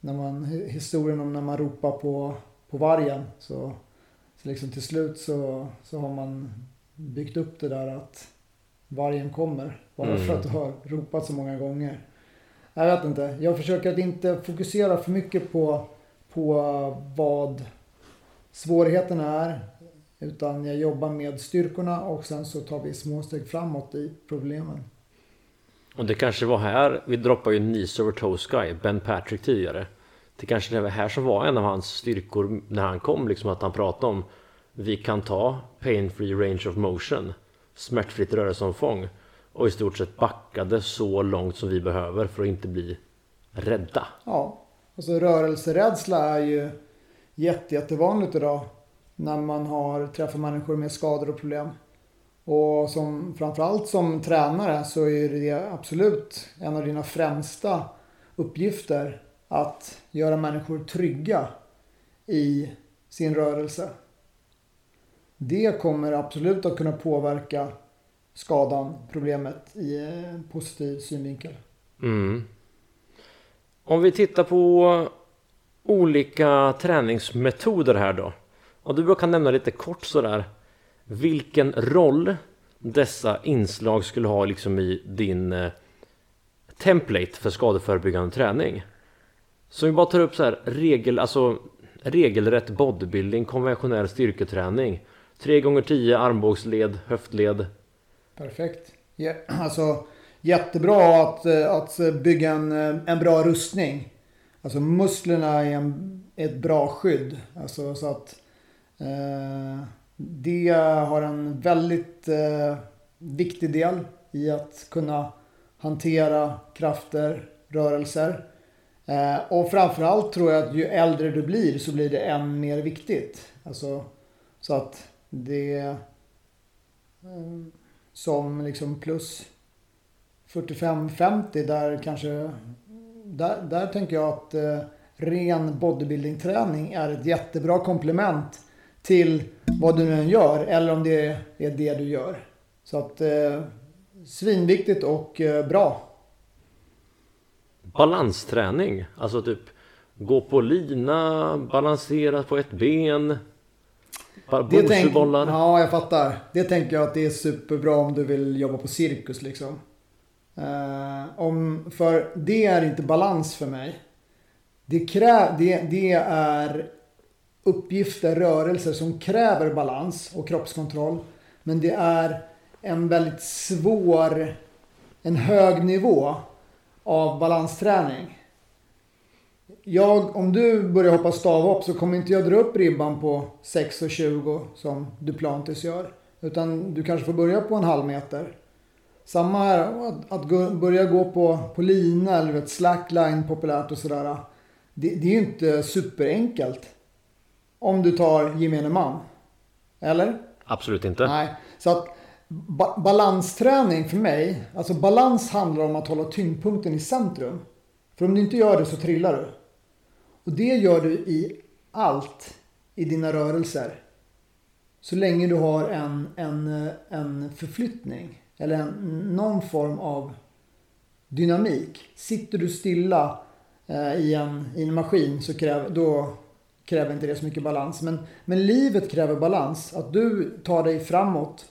S3: när man, historien om när man ropar på, på vargen. Så, så liksom till slut så, så har man byggt upp det där att vargen kommer. Bara mm. för att du har ropat så många gånger. Jag vet inte. Jag försöker att inte fokusera för mycket på, på vad svårigheterna är. Utan jag jobbar med styrkorna och sen så tar vi små steg framåt i problemen.
S1: Och det kanske var här, vi droppade ju Nice over Tosky, Ben Patrick tidigare. Det kanske det var här som var en av hans styrkor när han kom, liksom att han pratade om vi kan ta pain free range of motion, smärtfritt rörelseomfång och i stort sett backade så långt som vi behöver för att inte bli rädda.
S3: Ja, alltså rörelserädsla är ju jätte, jättevanligt idag när man har träffat människor med skador och problem. Och som, framförallt som tränare så är det absolut en av dina främsta uppgifter att göra människor trygga i sin rörelse. Det kommer absolut att kunna påverka skadan, problemet i eh, positiv synvinkel.
S1: Mm. Om vi tittar på olika träningsmetoder här då. Och du kan nämna lite kort sådär vilken roll dessa inslag skulle ha liksom i din eh, template för skadeförebyggande träning. Så vi bara tar upp så här regel, alltså regelrätt bodybuilding, konventionell styrketräning. 3 gånger 10 armbågsled, höftled.
S3: Perfekt. Ja, alltså jättebra att, eh, att bygga en, eh, en bra rustning. Alltså musklerna är en, ett bra skydd. Alltså så att Eh, det har en väldigt eh, viktig del i att kunna hantera krafter, rörelser. Eh, och framförallt tror jag att ju äldre du blir så blir det än mer viktigt. Alltså, så att det eh, som liksom plus 45-50 där kanske där, där tänker jag att eh, ren bodybuilding-träning är ett jättebra komplement till vad du nu än gör eller om det är det du gör. Så att eh, svinviktigt och eh, bra.
S1: Balansträning, alltså typ gå på lina, balansera på ett ben.
S3: Det tänk, ja, jag fattar. Det tänker jag att det är superbra om du vill jobba på cirkus liksom. Uh, om, för det är inte balans för mig. Det, krä, det, det är uppgifter, rörelser som kräver balans och kroppskontroll. Men det är en väldigt svår, en hög nivå av balansträning. Jag, om du börjar hoppa stavhopp så kommer inte jag dra upp ribban på 6,20 som Duplantis gör. Utan du kanske får börja på en halv meter. Samma här, att, att gå, börja gå på, på lina eller ett slackline populärt och sådär. Det, det är ju inte superenkelt. Om du tar gemene man. Eller?
S1: Absolut inte.
S3: Nej. Så att ba balansträning för mig, alltså balans handlar om att hålla tyngdpunkten i centrum. För om du inte gör det så trillar du. Och det gör du i allt i dina rörelser. Så länge du har en, en, en förflyttning eller en, någon form av dynamik. Sitter du stilla eh, i, en, i en maskin så kräver, då kräver inte det så mycket balans. Men, men livet kräver balans. Att du tar dig framåt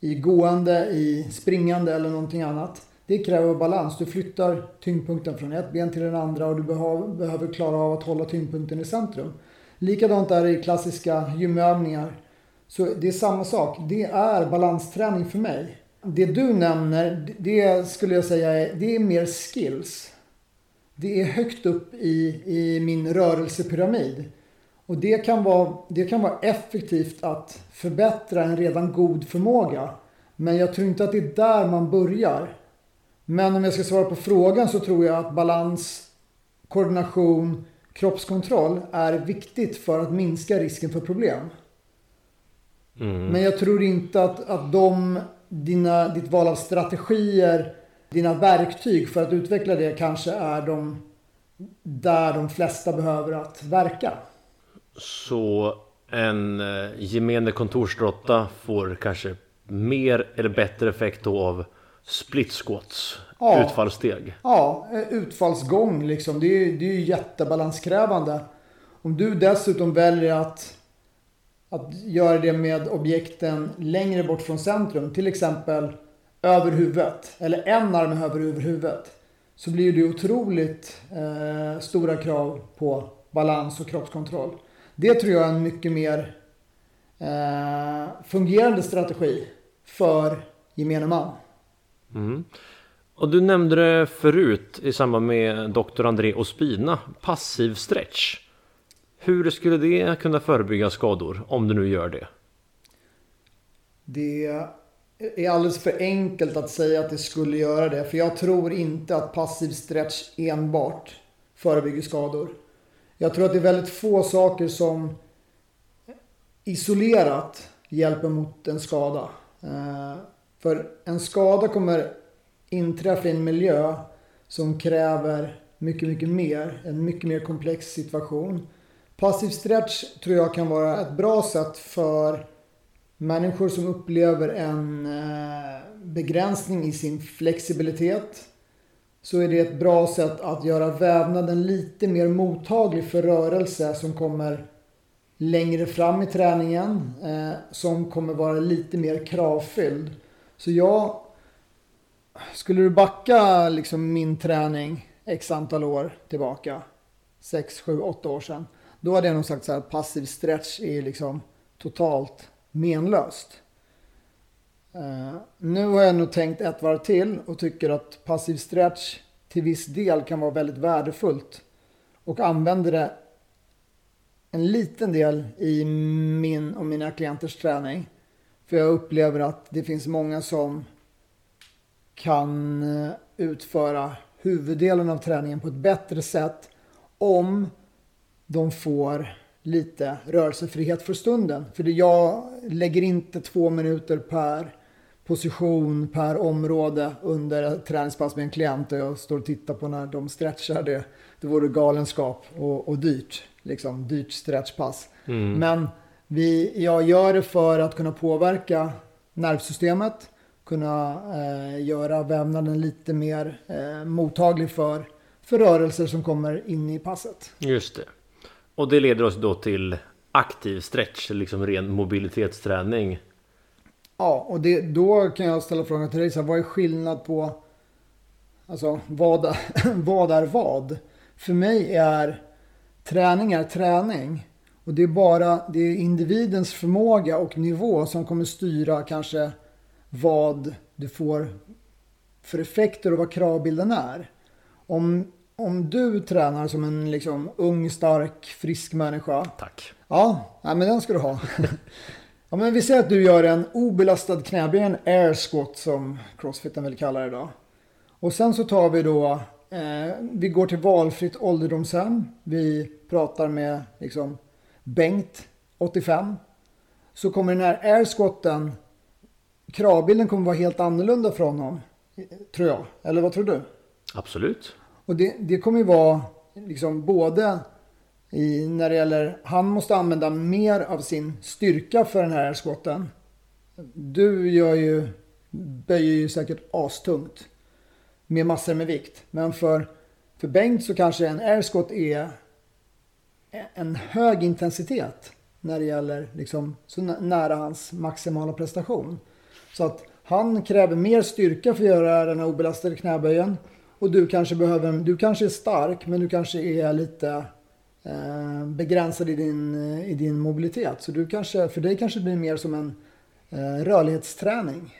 S3: i gående, i springande eller någonting annat. Det kräver balans. Du flyttar tyngdpunkten från ett ben till den andra och du behöver klara av att hålla tyngdpunkten i centrum. Likadant är det i klassiska gymövningar. Så det är samma sak. Det är balansträning för mig. Det du nämner, det skulle jag säga är, det är mer skills. det är högt upp i, i min rörelsepyramid. Och det kan, vara, det kan vara effektivt att förbättra en redan god förmåga. Men jag tror inte att det är där man börjar. Men om jag ska svara på frågan så tror jag att balans, koordination, kroppskontroll är viktigt för att minska risken för problem. Mm. Men jag tror inte att, att de, dina, ditt val av strategier, dina verktyg för att utveckla det kanske är de där de flesta behöver att verka.
S1: Så en eh, gemene kontorsråtta får kanske mer eller bättre effekt då av split squats, ja. utfallssteg?
S3: Ja, eh, utfallsgång liksom. Det är, det är ju jättebalanskrävande. Om du dessutom väljer att, att göra det med objekten längre bort från centrum, till exempel över huvudet, eller en arm över huvudet, så blir det otroligt eh, stora krav på balans och kroppskontroll. Det tror jag är en mycket mer eh, fungerande strategi för gemene man.
S1: Mm. Och du nämnde det förut i samband med Dr. André Ospina, passiv stretch. Hur skulle det kunna förebygga skador om du nu gör det?
S3: Det är alldeles för enkelt att säga att det skulle göra det. För jag tror inte att passiv stretch enbart förebygger skador. Jag tror att det är väldigt få saker som isolerat hjälper mot en skada. Eh, för en skada kommer inträffa i en miljö som kräver mycket, mycket mer. En mycket mer komplex situation. Passiv stretch tror jag kan vara ett bra sätt för människor som upplever en eh, begränsning i sin flexibilitet. Så är det ett bra sätt att göra vävnaden lite mer mottaglig för rörelse som kommer längre fram i träningen. Eh, som kommer vara lite mer kravfylld. Så jag... Skulle du backa liksom min träning x antal år tillbaka. 6, 7, 8 år sedan. Då hade jag nog sagt så här passiv stretch är liksom totalt menlöst. Uh, nu har jag nog tänkt ett varv till och tycker att passiv stretch till viss del kan vara väldigt värdefullt. Och använder det en liten del i min och mina klienters träning. För jag upplever att det finns många som kan eh, utföra huvuddelen av träningen på ett bättre sätt om de får lite rörelsefrihet för stunden. För jag lägger inte två minuter per position, per område under ett träningspass med en klient och jag står och tittar på när de stretchar. Det, det vore galenskap och, och dyrt. Liksom, dyrt stretchpass. Mm. Men vi, jag gör det för att kunna påverka nervsystemet, kunna eh, göra vävnaden lite mer eh, mottaglig för, för rörelser som kommer in i passet.
S1: Just det. Och det leder oss då till aktiv stretch, liksom ren mobilitetsträning.
S3: Ja, och det, då kan jag ställa frågan till dig, så här, vad är skillnad på, alltså vad, (laughs) vad är vad? För mig är träning är träning. Och det är bara det är individens förmåga och nivå som kommer styra kanske vad du får för effekter och vad kravbilden är. Om, om du tränar som en liksom ung, stark, frisk människa.
S1: Tack.
S3: Ja, ja men den ska du ha. (laughs) ja, men vi säger att du gör en obelastad knäböj, en air squat som crossfiten vill kalla det då. Och sen så tar vi då, eh, vi går till valfritt ålderdomshem. Vi pratar med liksom Bengt, 85. Så kommer den här air squatten, kravbilden kommer vara helt annorlunda från honom. Tror jag. Eller vad tror du?
S1: Absolut.
S3: Och det, det kommer ju vara liksom både i, när det gäller, han måste använda mer av sin styrka för den här squatten. Du gör ju, böjer ju säkert astungt. Med massor med vikt. Men för, för Bengt så kanske en air squat är en hög intensitet. När det gäller liksom, så nära hans maximala prestation. Så att han kräver mer styrka för att göra den här obelastade knäböjen. Och du kanske behöver, du kanske är stark men du kanske är lite eh, begränsad i din, i din mobilitet. Så du kanske, för dig kanske det blir mer som en eh, rörlighetsträning.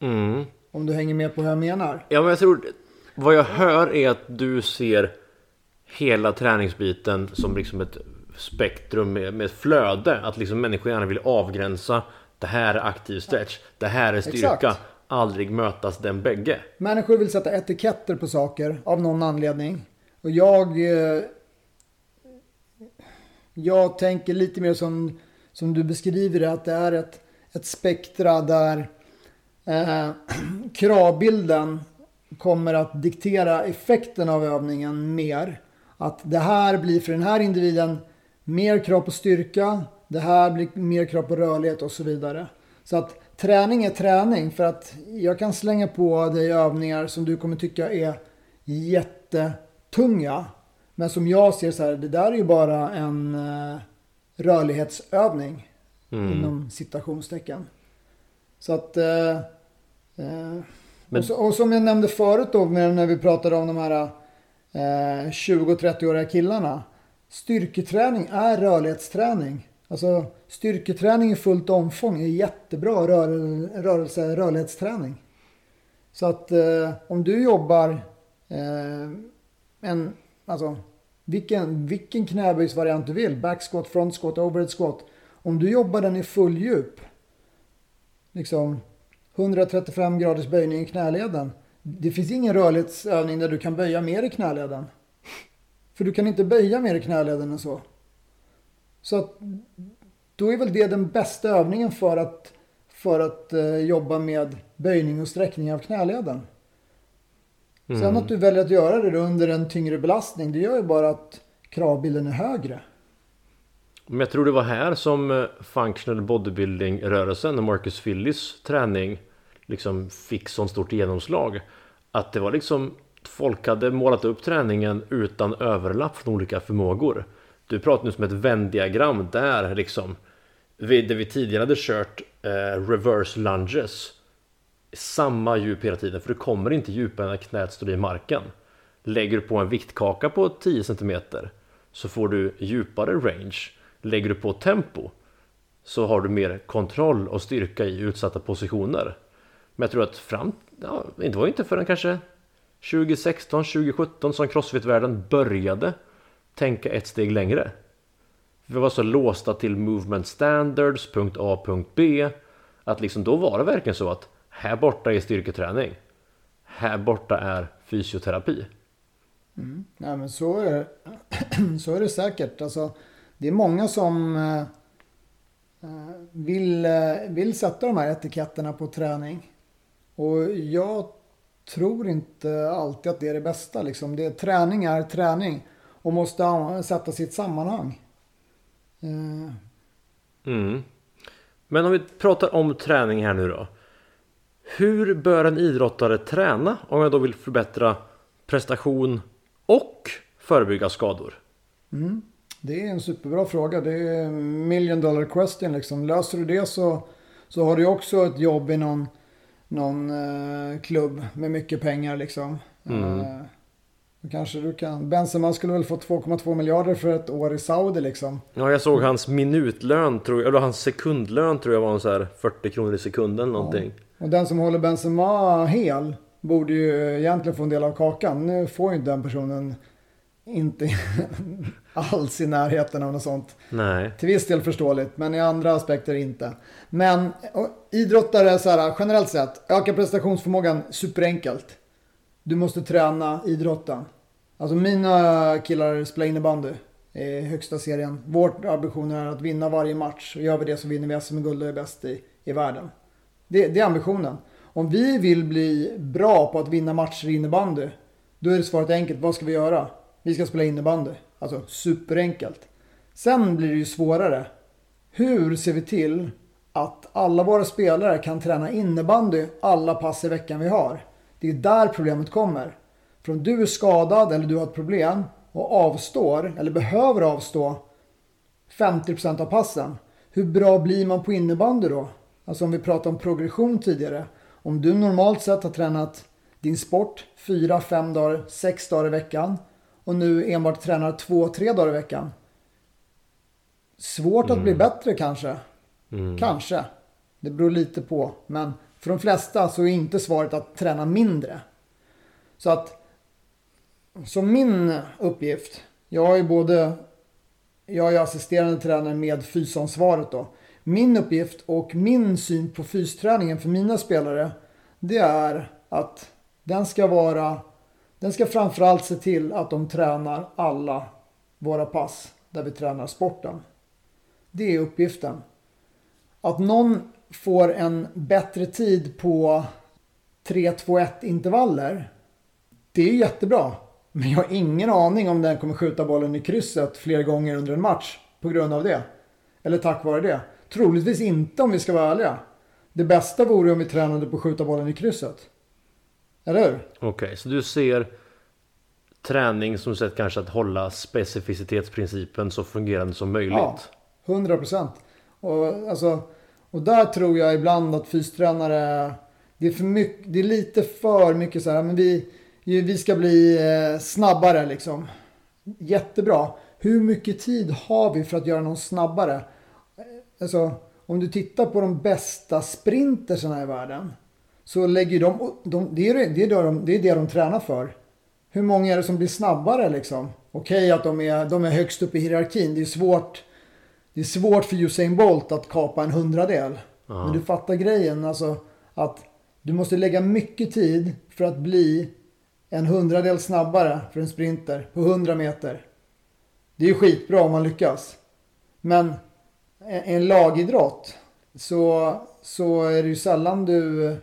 S3: Mm. Om du hänger med på hur jag menar.
S1: Ja men jag tror vad jag hör är att du ser hela träningsbiten som liksom ett spektrum med, med ett flöde. Att liksom människor gärna vill avgränsa. Det här är aktiv stretch. Det här är styrka.
S3: Exakt.
S1: Aldrig mötas den bägge.
S3: Människor vill sätta etiketter på saker av någon anledning. Och jag... Eh, jag tänker lite mer som, som du beskriver det, att det är ett, ett spektra där eh, (clears throat) kravbilden kommer att diktera effekten av övningen mer. Att det här blir för den här individen mer krav på styrka, det här blir mer krav på rörlighet och så vidare. Så att träning är träning för att jag kan slänga på dig övningar som du kommer tycka är jättetunga. Men som jag ser så här, det där är ju bara en uh, rörlighetsövning
S1: Mm.
S3: inom citationstecken. Så att... Uh,
S1: Men-
S3: och, så, och som jag nämnde förut då när vi pratade om de här eh, 20-30-åriga killarna. Styrketräning är rörlighetsträning. Alltså styrketräning i fullt omfång är jättebra rör, rörelse, rörlighetsträning. Så att eh, om du jobbar eh, en, alltså vilken, vilken knäböjsvariant du vill, backsquat, frontsquat, front overhead squat. Om du jobbar den i full djup, liksom 135 graders böjning i knäleden. Det finns ingen rörlighetsövning där du kan böja mer i knäleden. För du kan inte böja mer i knäleden än så. Så att då är väl det den bästa övningen för att, för att eh, jobba med böjning och sträckning av knäleden. Sen att du väljer att göra det under en tyngre belastning, det gör ju bara att kravbilden är högre.
S1: Men jag tror det var här som eh, functional bodybuilding-rörelsen och Marcus Phillies träning liksom fick sånt stort genomslag. Att det var liksom folk hade målat upp träningen utan överlapp från olika förmågor. Du pratar nu som ett vändiagram där liksom. Vi, där vi tidigare hade kört eh, reverse lunges. Samma djup hela tiden för du kommer inte djupare när knät står i marken. Lägger du på en viktkaka på 10 cm så får du djupare range. Lägger du på tempo så har du mer kontroll och styrka i utsatta positioner. Men jag tror att fram, ja, det var ju inte förrän kanske 2016, 2017 som crossfit-världen började tänka ett steg längre. Vi var så låsta till movement standards, punkt A, punkt B. Att liksom då var det verkligen så att här borta är styrketräning. Här borta är fysioterapi. Mm.
S3: Nej men så är det, (clears throat) så är det säkert. Alltså, det är många som eh, eh vill, eh, vill sätta de här etiketterna på träning. Och jag tror inte alltid att det är det bästa. Liksom. Det, träning är träning och måste i ett sammanhang. Eh,
S1: Mm. Men om vi pratar om träning här nu då. Hur bör en idrottare träna om jag då vill förbättra prestation och förebygga skador?
S3: Det är en superbra fråga. Det är million dollar question liksom. Löser du det så, så har du också ett jobb i någon, någon eh, klubb med mycket pengar liksom. Eh, då kanske du kan. Benzema skulle väl få 2,2 miljarder för ett år i Saudi liksom.
S1: Ja, jag såg hans minutlön, tror jag, eller hans sekundlön tror jag var en så här 40 kronor i sekunden någonting.
S3: Och den som håller Benzema hel borde ju egentligen få en del av kakan. Nu får ju inte den personen inte (laughs) alls i närheten av något sånt.
S1: Nej.
S3: Till viss del förståeligt, men i andra aspekter inte. Men idrottare så här, generellt sett, öka prestationsförmågan superenkelt. Du måste träna idrotten. Alltså mina killar spelar innebandy i högsta serien. Vår ambition är att vinna varje match. Och gör vi det så vinner vi SM-guld och är bäst i, i världen. Det, det är ambitionen. Om vi vill bli bra på att vinna matcher i innebandy, då är det svaret enkelt. Vad ska vi göra? Vi ska spela innebandy. Alltså superenkelt. Sen blir det ju svårare. Hur ser vi till att alla våra spelare kan träna innebandy alla pass i veckan vi har? Det är där problemet kommer. För om du är skadad eller du har ett problem och avstår eller behöver avstå 50% av passen. Hur bra blir man på innebandy då? Alltså om vi pratar om progression tidigare. Om du normalt sett har tränat din sport 4-5 dagar, 6 dagar i veckan och nu enbart tränar 2-3 dagar i veckan. Svårt att bli bättre kanske. Kanske. Det beror lite på. Men för de flesta så är inte svaret att träna mindre. Så att som min uppgift, jag är både, jag är assisterande tränare med fysansvaret då. Min uppgift och min syn på fysträningen för mina spelare, det är att den ska vara, den ska framförallt se till att de tränar alla våra pass där vi tränar sporten. Det är uppgiften. Att någon får en bättre tid på 3-2-1 intervaller. Det är jättebra. Men jag har ingen aning om den kommer skjuta bollen i krysset fler gånger under en match på grund av det. Eller tack vare det. Troligtvis inte om vi ska vara ärliga. Det bästa vore om vi tränade på att skjuta bollen i krysset. Eller hur?
S1: Okej, okay, så du ser träning som sätt kanske att hålla specificitetsprincipen så fungerande som möjligt? Ja,
S3: 100 procent. Och, alltså, och där tror jag ibland att fystränare, det är, för mycket, det är lite för mycket så här, men vi, vi ska bli eh, snabbare liksom. Jättebra. Hur mycket tid har vi för att göra någon snabbare? Alltså, om du tittar på de bästa sprintersarna i världen. Så lägger de, de det, är, det, är det, de, det är det de tränar för. Hur många är det som blir snabbare liksom? Okej att de är, de är högst upp i hierarkin. Det är svårt, det är svårt för Usain Bolt att kapa en hundradel. Aha. Men du fattar grejen. Alltså att du måste lägga mycket tid för att bli en hundradel snabbare för en sprinter på 100 meter. Det är ju skitbra om man lyckas. Men en lagidrott så, så är det ju sällan du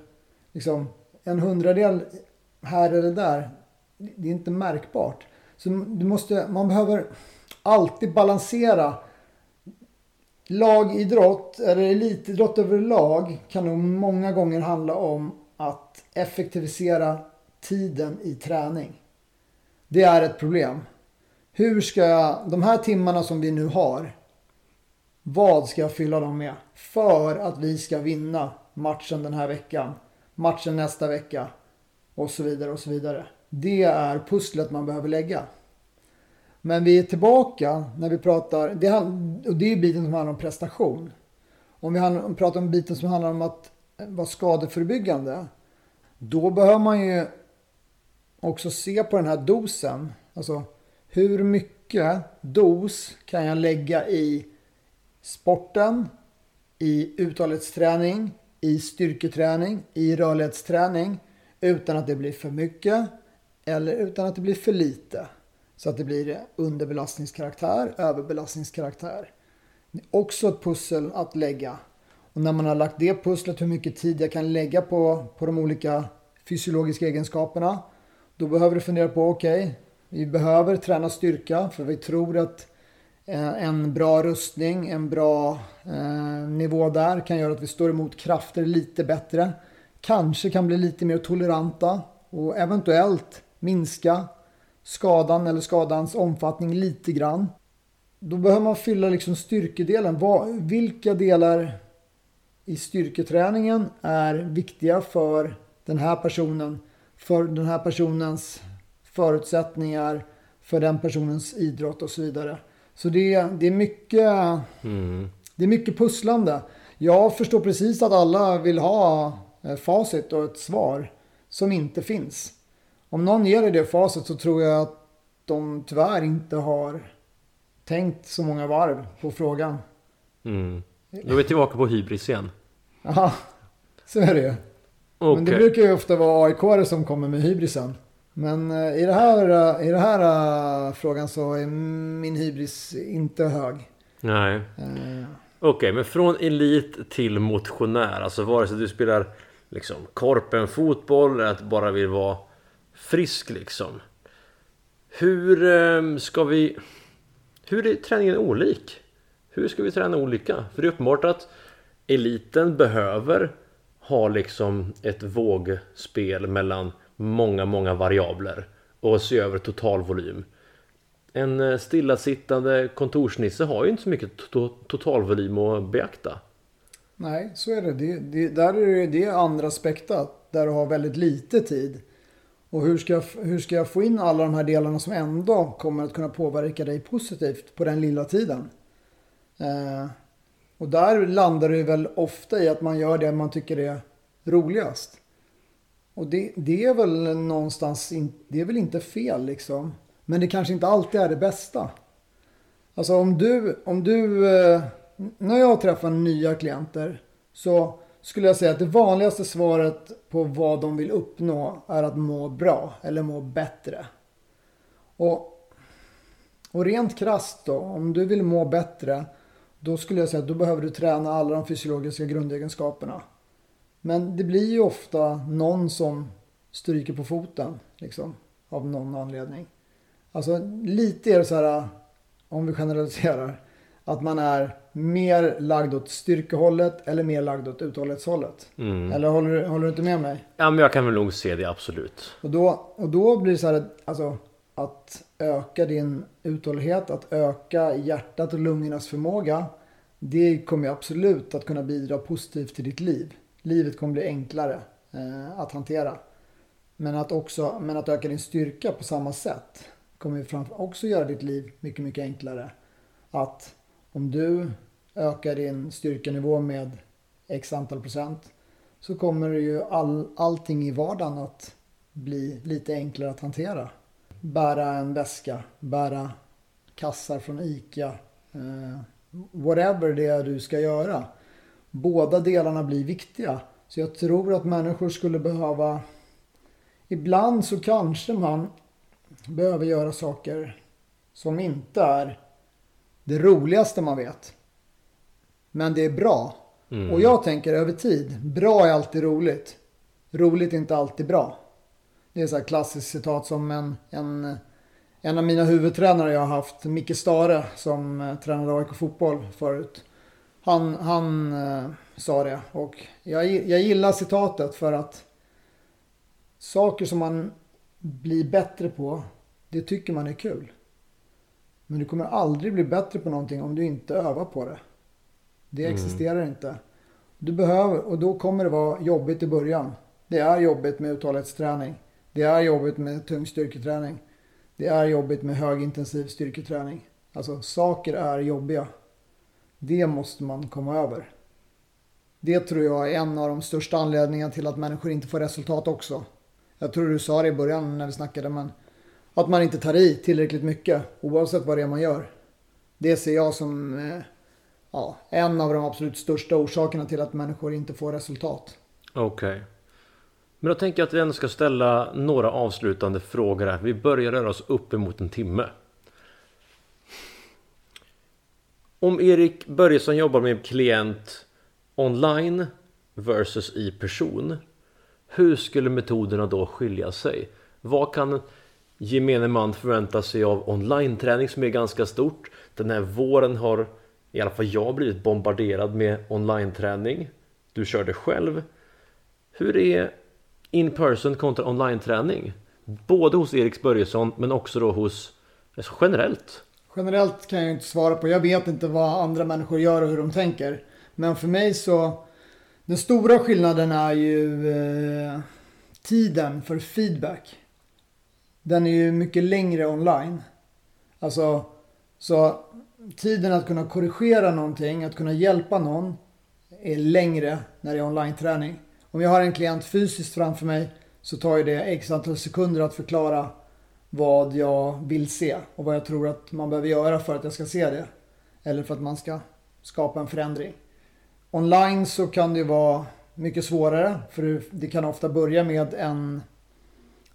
S3: liksom en hundradel här eller där. Det är inte märkbart. Så du måste, man behöver alltid balansera. Lagidrott eller elitidrott överlag kan nog många gånger handla om att effektivisera tiden i träning. Det är ett problem. Hur ska jag, de här timmarna som vi nu har, vad ska jag fylla dem med? För att vi ska vinna matchen den här veckan, matchen nästa vecka och så vidare och så vidare. Det är pusslet man behöver lägga. Men vi är tillbaka när vi pratar, det, och det är biten som handlar om prestation. Om vi pratar om biten som handlar om att eh, vara skadeförebyggande. Då behöver man ju också se på den här dosen. Alltså hur mycket dos kan jag lägga i sporten, i uthållighetsträning, i styrketräning, i rörlighetsträning utan att det blir för mycket eller utan att det blir för lite. Så att det blir underbelastningskaraktär, överbelastningskaraktär. Det är också ett pussel att lägga. Och när man har lagt det pusslet, hur mycket tid jag kan lägga på, på de olika fysiologiska egenskaperna. Då behöver du fundera på, okej, okay, vi behöver träna styrka för vi tror att Eh, en bra rustning, en bra eh, nivå där kan göra att vi står emot krafter lite bättre. Kanske kan bli lite mer toleranta och eventuellt minska skadan eller skadans omfattning lite grann. Då behöver man fylla liksom styrkedelen. Vilka delar i styrketräningen är viktiga för den här personen? För den här personens förutsättningar, för den personens idrott och så vidare. Så det, det, är, mycket, mm. det är mycket pusslande. Jag förstår precis att alla vill ha eh, facit och ett svar som inte finns om någon ger dig det facit så tror jag att de tyvärr inte har tänkt så många varv på frågan.
S1: Mm. Då är vi tillbaka på hybris igen.
S3: Ja, så är det ju. Okay. Men det brukar ju ofta vara aik som kommer med hybrisen. Men eh, i, det här, eh, i den här uh, frågan så är min hybris inte hög.
S1: Nej. Uh. Okej, okay, men från elit till motionär. Alltså vare sig du spelar liksom korpen fotboll eller att bara vill vara frisk liksom. Hur ehm, ska vi... Hur är träningen olik? Hur ska vi träna olika? För det är uppenbart att eliten behöver ha liksom ett vågspel mellan många, många variabler och se över totalvolym. En eh, stillasittande kontorsnisse har ju inte så mycket to totalvolym att beakta.
S3: Nej, så är det. det, det där är det, det andra aspekter där du har väldigt lite tid. Och hur ska, jag, hur ska jag få in alla de här delarna som ändå kommer att kunna påverka dig positivt på den lilla tiden? Eh, och där landar det väl ofta i att man gör det man tycker är roligast. Och det, det är väl någonstans, in, det är väl inte fel liksom. Men det kanske inte alltid är det bästa. Alltså om du, om du, eh, när jag träffar nya klienter så skulle jag säga att det vanligaste svaret på vad de vill uppnå är att må bra eller må bättre. Och, och rent krasst då, om du vill må bättre, då skulle jag säga att då behöver du träna alla de fysiologiska grundegenskaperna. Men det blir ju ofta någon som stryker på foten, liksom, av någon anledning. Alltså lite är det så här, om vi generaliserar, att man är mer lagd åt styrkehållet eller mer lagd åt uthållighetshållet.
S1: Mm.
S3: Eller håller, håller du inte med mig?
S1: Ja men jag kan väl nog se det absolut.
S3: Och då, och då blir det så här, alltså att öka din uthållighet, att öka hjärtat och lungornas förmåga. Det kommer ju absolut att kunna bidra positivt till ditt liv. Livet kommer bli enklare eh, att hantera. Men att, också, men att öka din styrka på samma sätt kommer framför också göra ditt liv mycket, mycket enklare. Att om du ökar din styrkenivå med x antal procent så kommer ju all, allting i vardagen att bli lite enklare att hantera. Bära en väska, bära kassar från ICA, eh, whatever det är du ska göra. Båda delarna blir viktiga. Så jag tror att människor skulle behöva... Ibland så kanske man behöver göra saker som inte är det roligaste man vet. Men det är bra.
S1: Mm.
S3: Och jag tänker över tid, bra är alltid roligt. Roligt är inte alltid bra. Det är så här klassiskt citat som en, en, en av mina huvudtränare jag har haft, Micke Stare, som eh, tränade AIK fotboll förut. Han, han eh, sa det och jag, jag gillar citatet för att saker som man blir bättre på, det tycker man är kul. Men du kommer aldrig bli bättre på någonting om du inte övar på det. Det
S1: Mm.
S3: existerar inte. Du behöver, och då kommer det vara jobbigt i början. Det är jobbigt med uthållighetsträning. Det är jobbigt med tung styrketräning. Det är jobbigt med högintensiv styrketräning. Alltså saker är jobbiga. Det måste man komma över. Det tror jag är en av de största anledningarna till att människor inte får resultat också. Jag tror du sa det i början när vi snackade men att man inte tar i tillräckligt mycket oavsett vad det är man gör. Det ser jag som eh, ja, en av de absolut största orsakerna till att människor inte får resultat.
S1: Okej. Men då tänker jag att vi ändå ska ställa några avslutande frågor här. Vi börjar röra oss uppemot en timme. Om Erik Börjesson jobbar med en klient online versus i person. Hur skulle metoderna då skilja sig? Vad kan gemene man förvänta sig av online-träning som är ganska stort? Den här våren har i alla fall jag blivit bombarderad med online-träning. Du kör det själv. Hur är in person kontra online-träning? Både hos Erik Börjesson men också då hos alltså generellt.
S3: Generellt kan jag inte svara på. Jag vet inte vad andra människor gör och hur de tänker. Men för mig så... Den stora skillnaden är ju eh, tiden för feedback. Den är ju mycket längre online. Alltså, så tiden att kunna korrigera någonting, att kunna hjälpa någon är längre när det är online-träning. Om jag har en klient fysiskt framför mig så tar ju det x antal sekunder att förklara vad jag vill se och vad jag tror att man behöver göra för att jag ska se det. Eller för att man ska skapa en förändring. Online så kan det ju vara mycket svårare för det kan ofta börja med en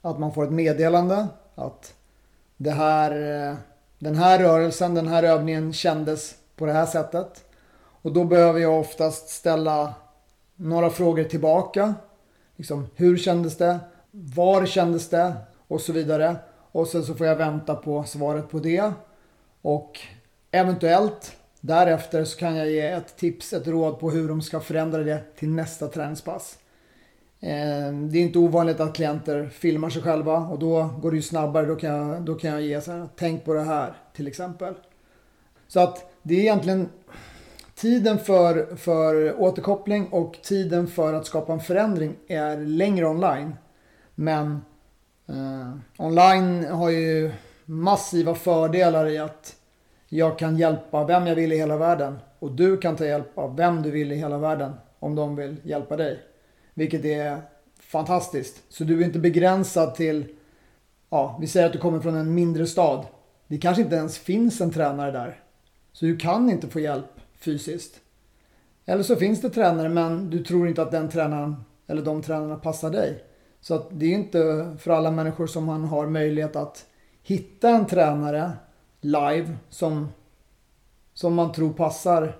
S3: att man får ett meddelande att det här, eh, den här rörelsen, den här övningen kändes på det här sättet. Och då behöver jag oftast ställa några frågor tillbaka. Liksom, hur kändes det? Var kändes det? Och så vidare. Och sen så får jag vänta på svaret på det. Och eventuellt därefter så kan jag ge ett tips, ett råd på hur de ska förändra det till nästa träningspass. Eh, det är inte ovanligt att klienter filmar sig själva och då går det ju snabbare. Då kan jag, då kan jag ge så här, tänk på det här till exempel. Så att det är egentligen tiden för, för återkoppling och tiden för att skapa en förändring är längre online. Men eh, online har ju massiva fördelar i att jag kan hjälpa vem jag vill i hela världen. Och du kan ta hjälp av vem du vill i hela världen om de vill hjälpa dig. Vilket är fantastiskt. Så du är inte begränsad till, ja, vi säger att du kommer från en mindre stad. Det kanske inte ens finns en tränare där. Så du kan inte få hjälp fysiskt. Eller så finns det tränare men du tror inte att den tränaren eller de tränarna passar dig. Så att det är inte för alla människor som man har möjlighet att hitta en tränare live som, som man tror passar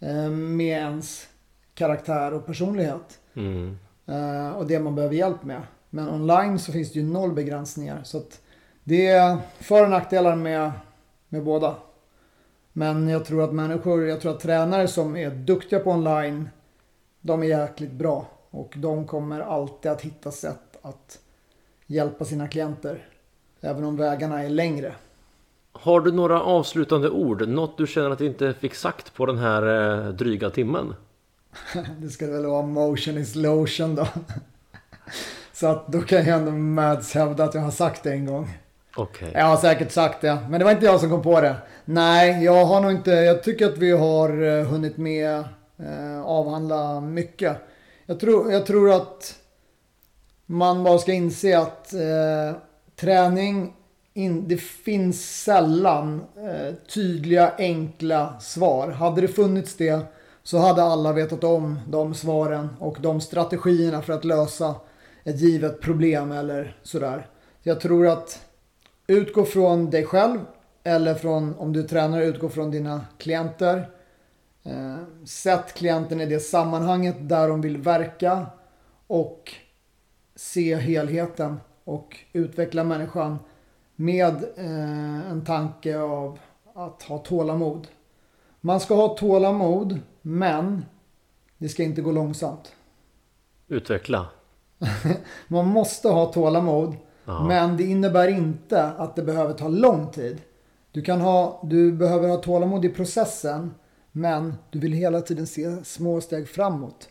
S3: eh, med ens karaktär och personlighet.
S1: Mm.
S3: Eh, och det man behöver hjälp med. Men online så finns det ju noll begränsningar. Så att det är för och nackdelar med, med båda. Men jag tror att människor, jag tror att tränare som är duktiga på online, de är jäkligt bra. Och de kommer alltid att hitta sätt att hjälpa sina klienter. Även om vägarna är längre.
S1: Har du några avslutande ord? Något du känner att du inte fick sagt på den här eh, dryga timmen? (laughs)
S3: Det ska väl vara motion is lotion då. (laughs) Så att då kan jag ändå Mads hävda att jag har sagt det en gång.
S1: Okej.
S3: Jag har säkert sagt det, men det var inte jag som kom på det. Nej, jag har nog inte, jag tycker att vi har eh, hunnit med eh, avhandla mycket. Jag tror, jag tror att man bara ska inse att eh, träning, in, det finns sällan eh, tydliga, enkla svar. Hade det funnits det så hade alla vetat om de svaren och de strategierna för att lösa ett givet problem eller sådär. Jag tror att utgå från dig själv eller från, om du är tränare, utgå från dina klienter. Eh, sätt klienten i det sammanhanget där de vill verka och se helheten och utveckla människan med eh, en tanke av att ha tålamod. Man ska ha tålamod, men det ska inte gå långsamt.
S1: Utveckla. (laughs)
S3: Man måste ha tålamod,
S1: Ja.
S3: men det innebär inte att det behöver ta lång tid. Du, kan ha, du behöver ha tålamod i processen, men du vill hela tiden se små steg framåt.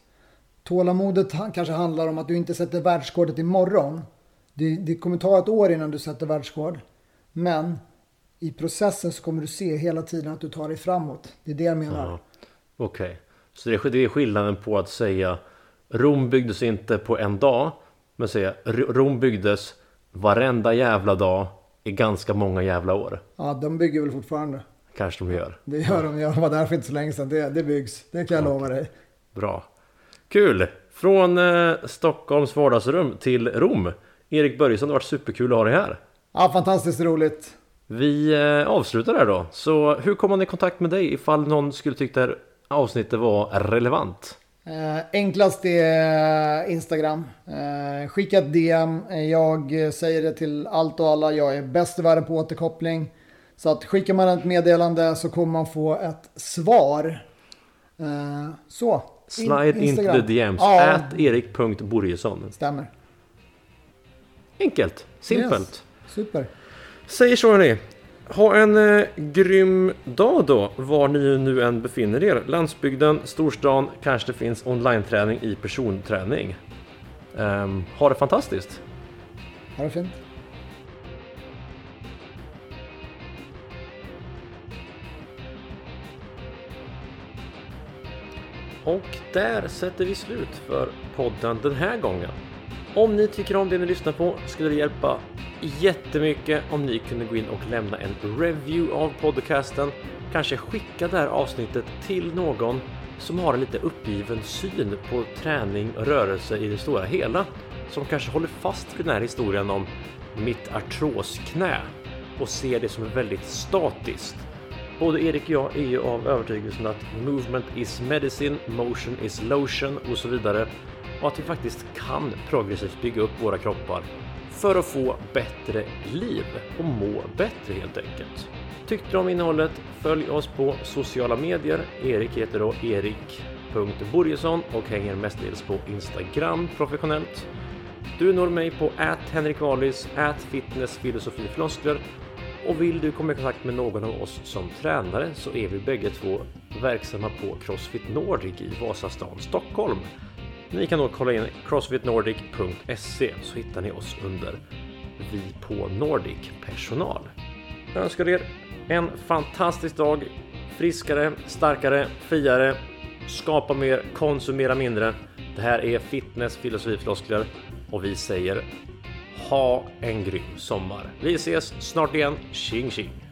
S3: Tålamodet kanske handlar om att du inte sätter världsrekordet imorgon. Det, det kommer ta ett år innan du sätter världsrekord. Men i processen så kommer du se hela tiden att du tar dig framåt. Det är det jag menar.
S1: Ja. Okej. Så det är, skillnaden på att säga Rom byggdes inte på en dag. Men säga "R- Rom byggdes varenda jävla dag i ganska många jävla år.
S3: Ja, de bygger väl fortfarande.
S1: Kanske de gör.
S3: Det gör de. Jag var där för inte så länge sedan. Det, det byggs. Det kan jag lova dig.
S1: Bra. Kul! Från eh, Stockholms vardagsrum till Rom. Erik Börjesson, det har varit superkul att ha dig här.
S3: Ja, fantastiskt roligt.
S1: Vi eh, avslutar där då. Så hur kommer man i kontakt med dig ifall någon skulle tycka det här avsnittet var relevant?
S3: Eh, enklast är Instagram. Eh, skicka ett DM. Jag eh, säger det till allt och alla. Jag är bäst i världen på återkoppling. Så att skickar man ett meddelande så kommer man få ett svar. Eh, så. In-
S1: Slide into
S3: Instagram.
S1: the DMs.
S3: Ja,
S1: At erik.borgesson.
S3: stämmer.
S1: Enkelt. Simpelt.
S3: Yes. Super.
S1: Säger så hörni. Ha en eh, grym dag då, var ni nu än befinner er. Landsbygden, storstan, kanske det finns online-träning i personträning. Um, ha det fantastiskt!
S3: Ha det fint.
S1: Och där sätter vi slut för podden den här gången. Om ni tycker om det ni lyssnar på skulle det hjälpa jättemycket om ni kunde gå in och lämna en review av podcasten. Kanske skicka det här avsnittet till någon som har en lite uppgiven syn på träning och rörelse i det stora hela. Som kanske håller fast vid den här historien om mitt artrosknä och ser det som väldigt statiskt. Både Erik och jag är ju av övertygelsen att movement is medicine, motion is lotion och så vidare. Och att vi faktiskt kan progressivt bygga upp våra kroppar för att få bättre liv och må bättre helt enkelt. Tyckte du om innehållet? Följ oss på sociala medier. Erik heter då erik.borgesson och hänger mestadels på Instagram professionellt. Du når mig på @henrikvalis, @fitnessfilosofifloskler och vill du komma i kontakt med någon av oss som tränare så är vi bägge två verksamma på Crossfit Nordic i Vasastan, Stockholm. Ni kan då kolla in crossfitnordic.se så hittar ni oss under Vi på Nordic personal. Jag önskar er en fantastisk dag. Friskare, starkare, friare. Skapa mer, konsumera mindre. Det här är Fitness Filosofi Floskler och vi säger ha en grym sommar. Vi ses snart igen. Tjing tjing!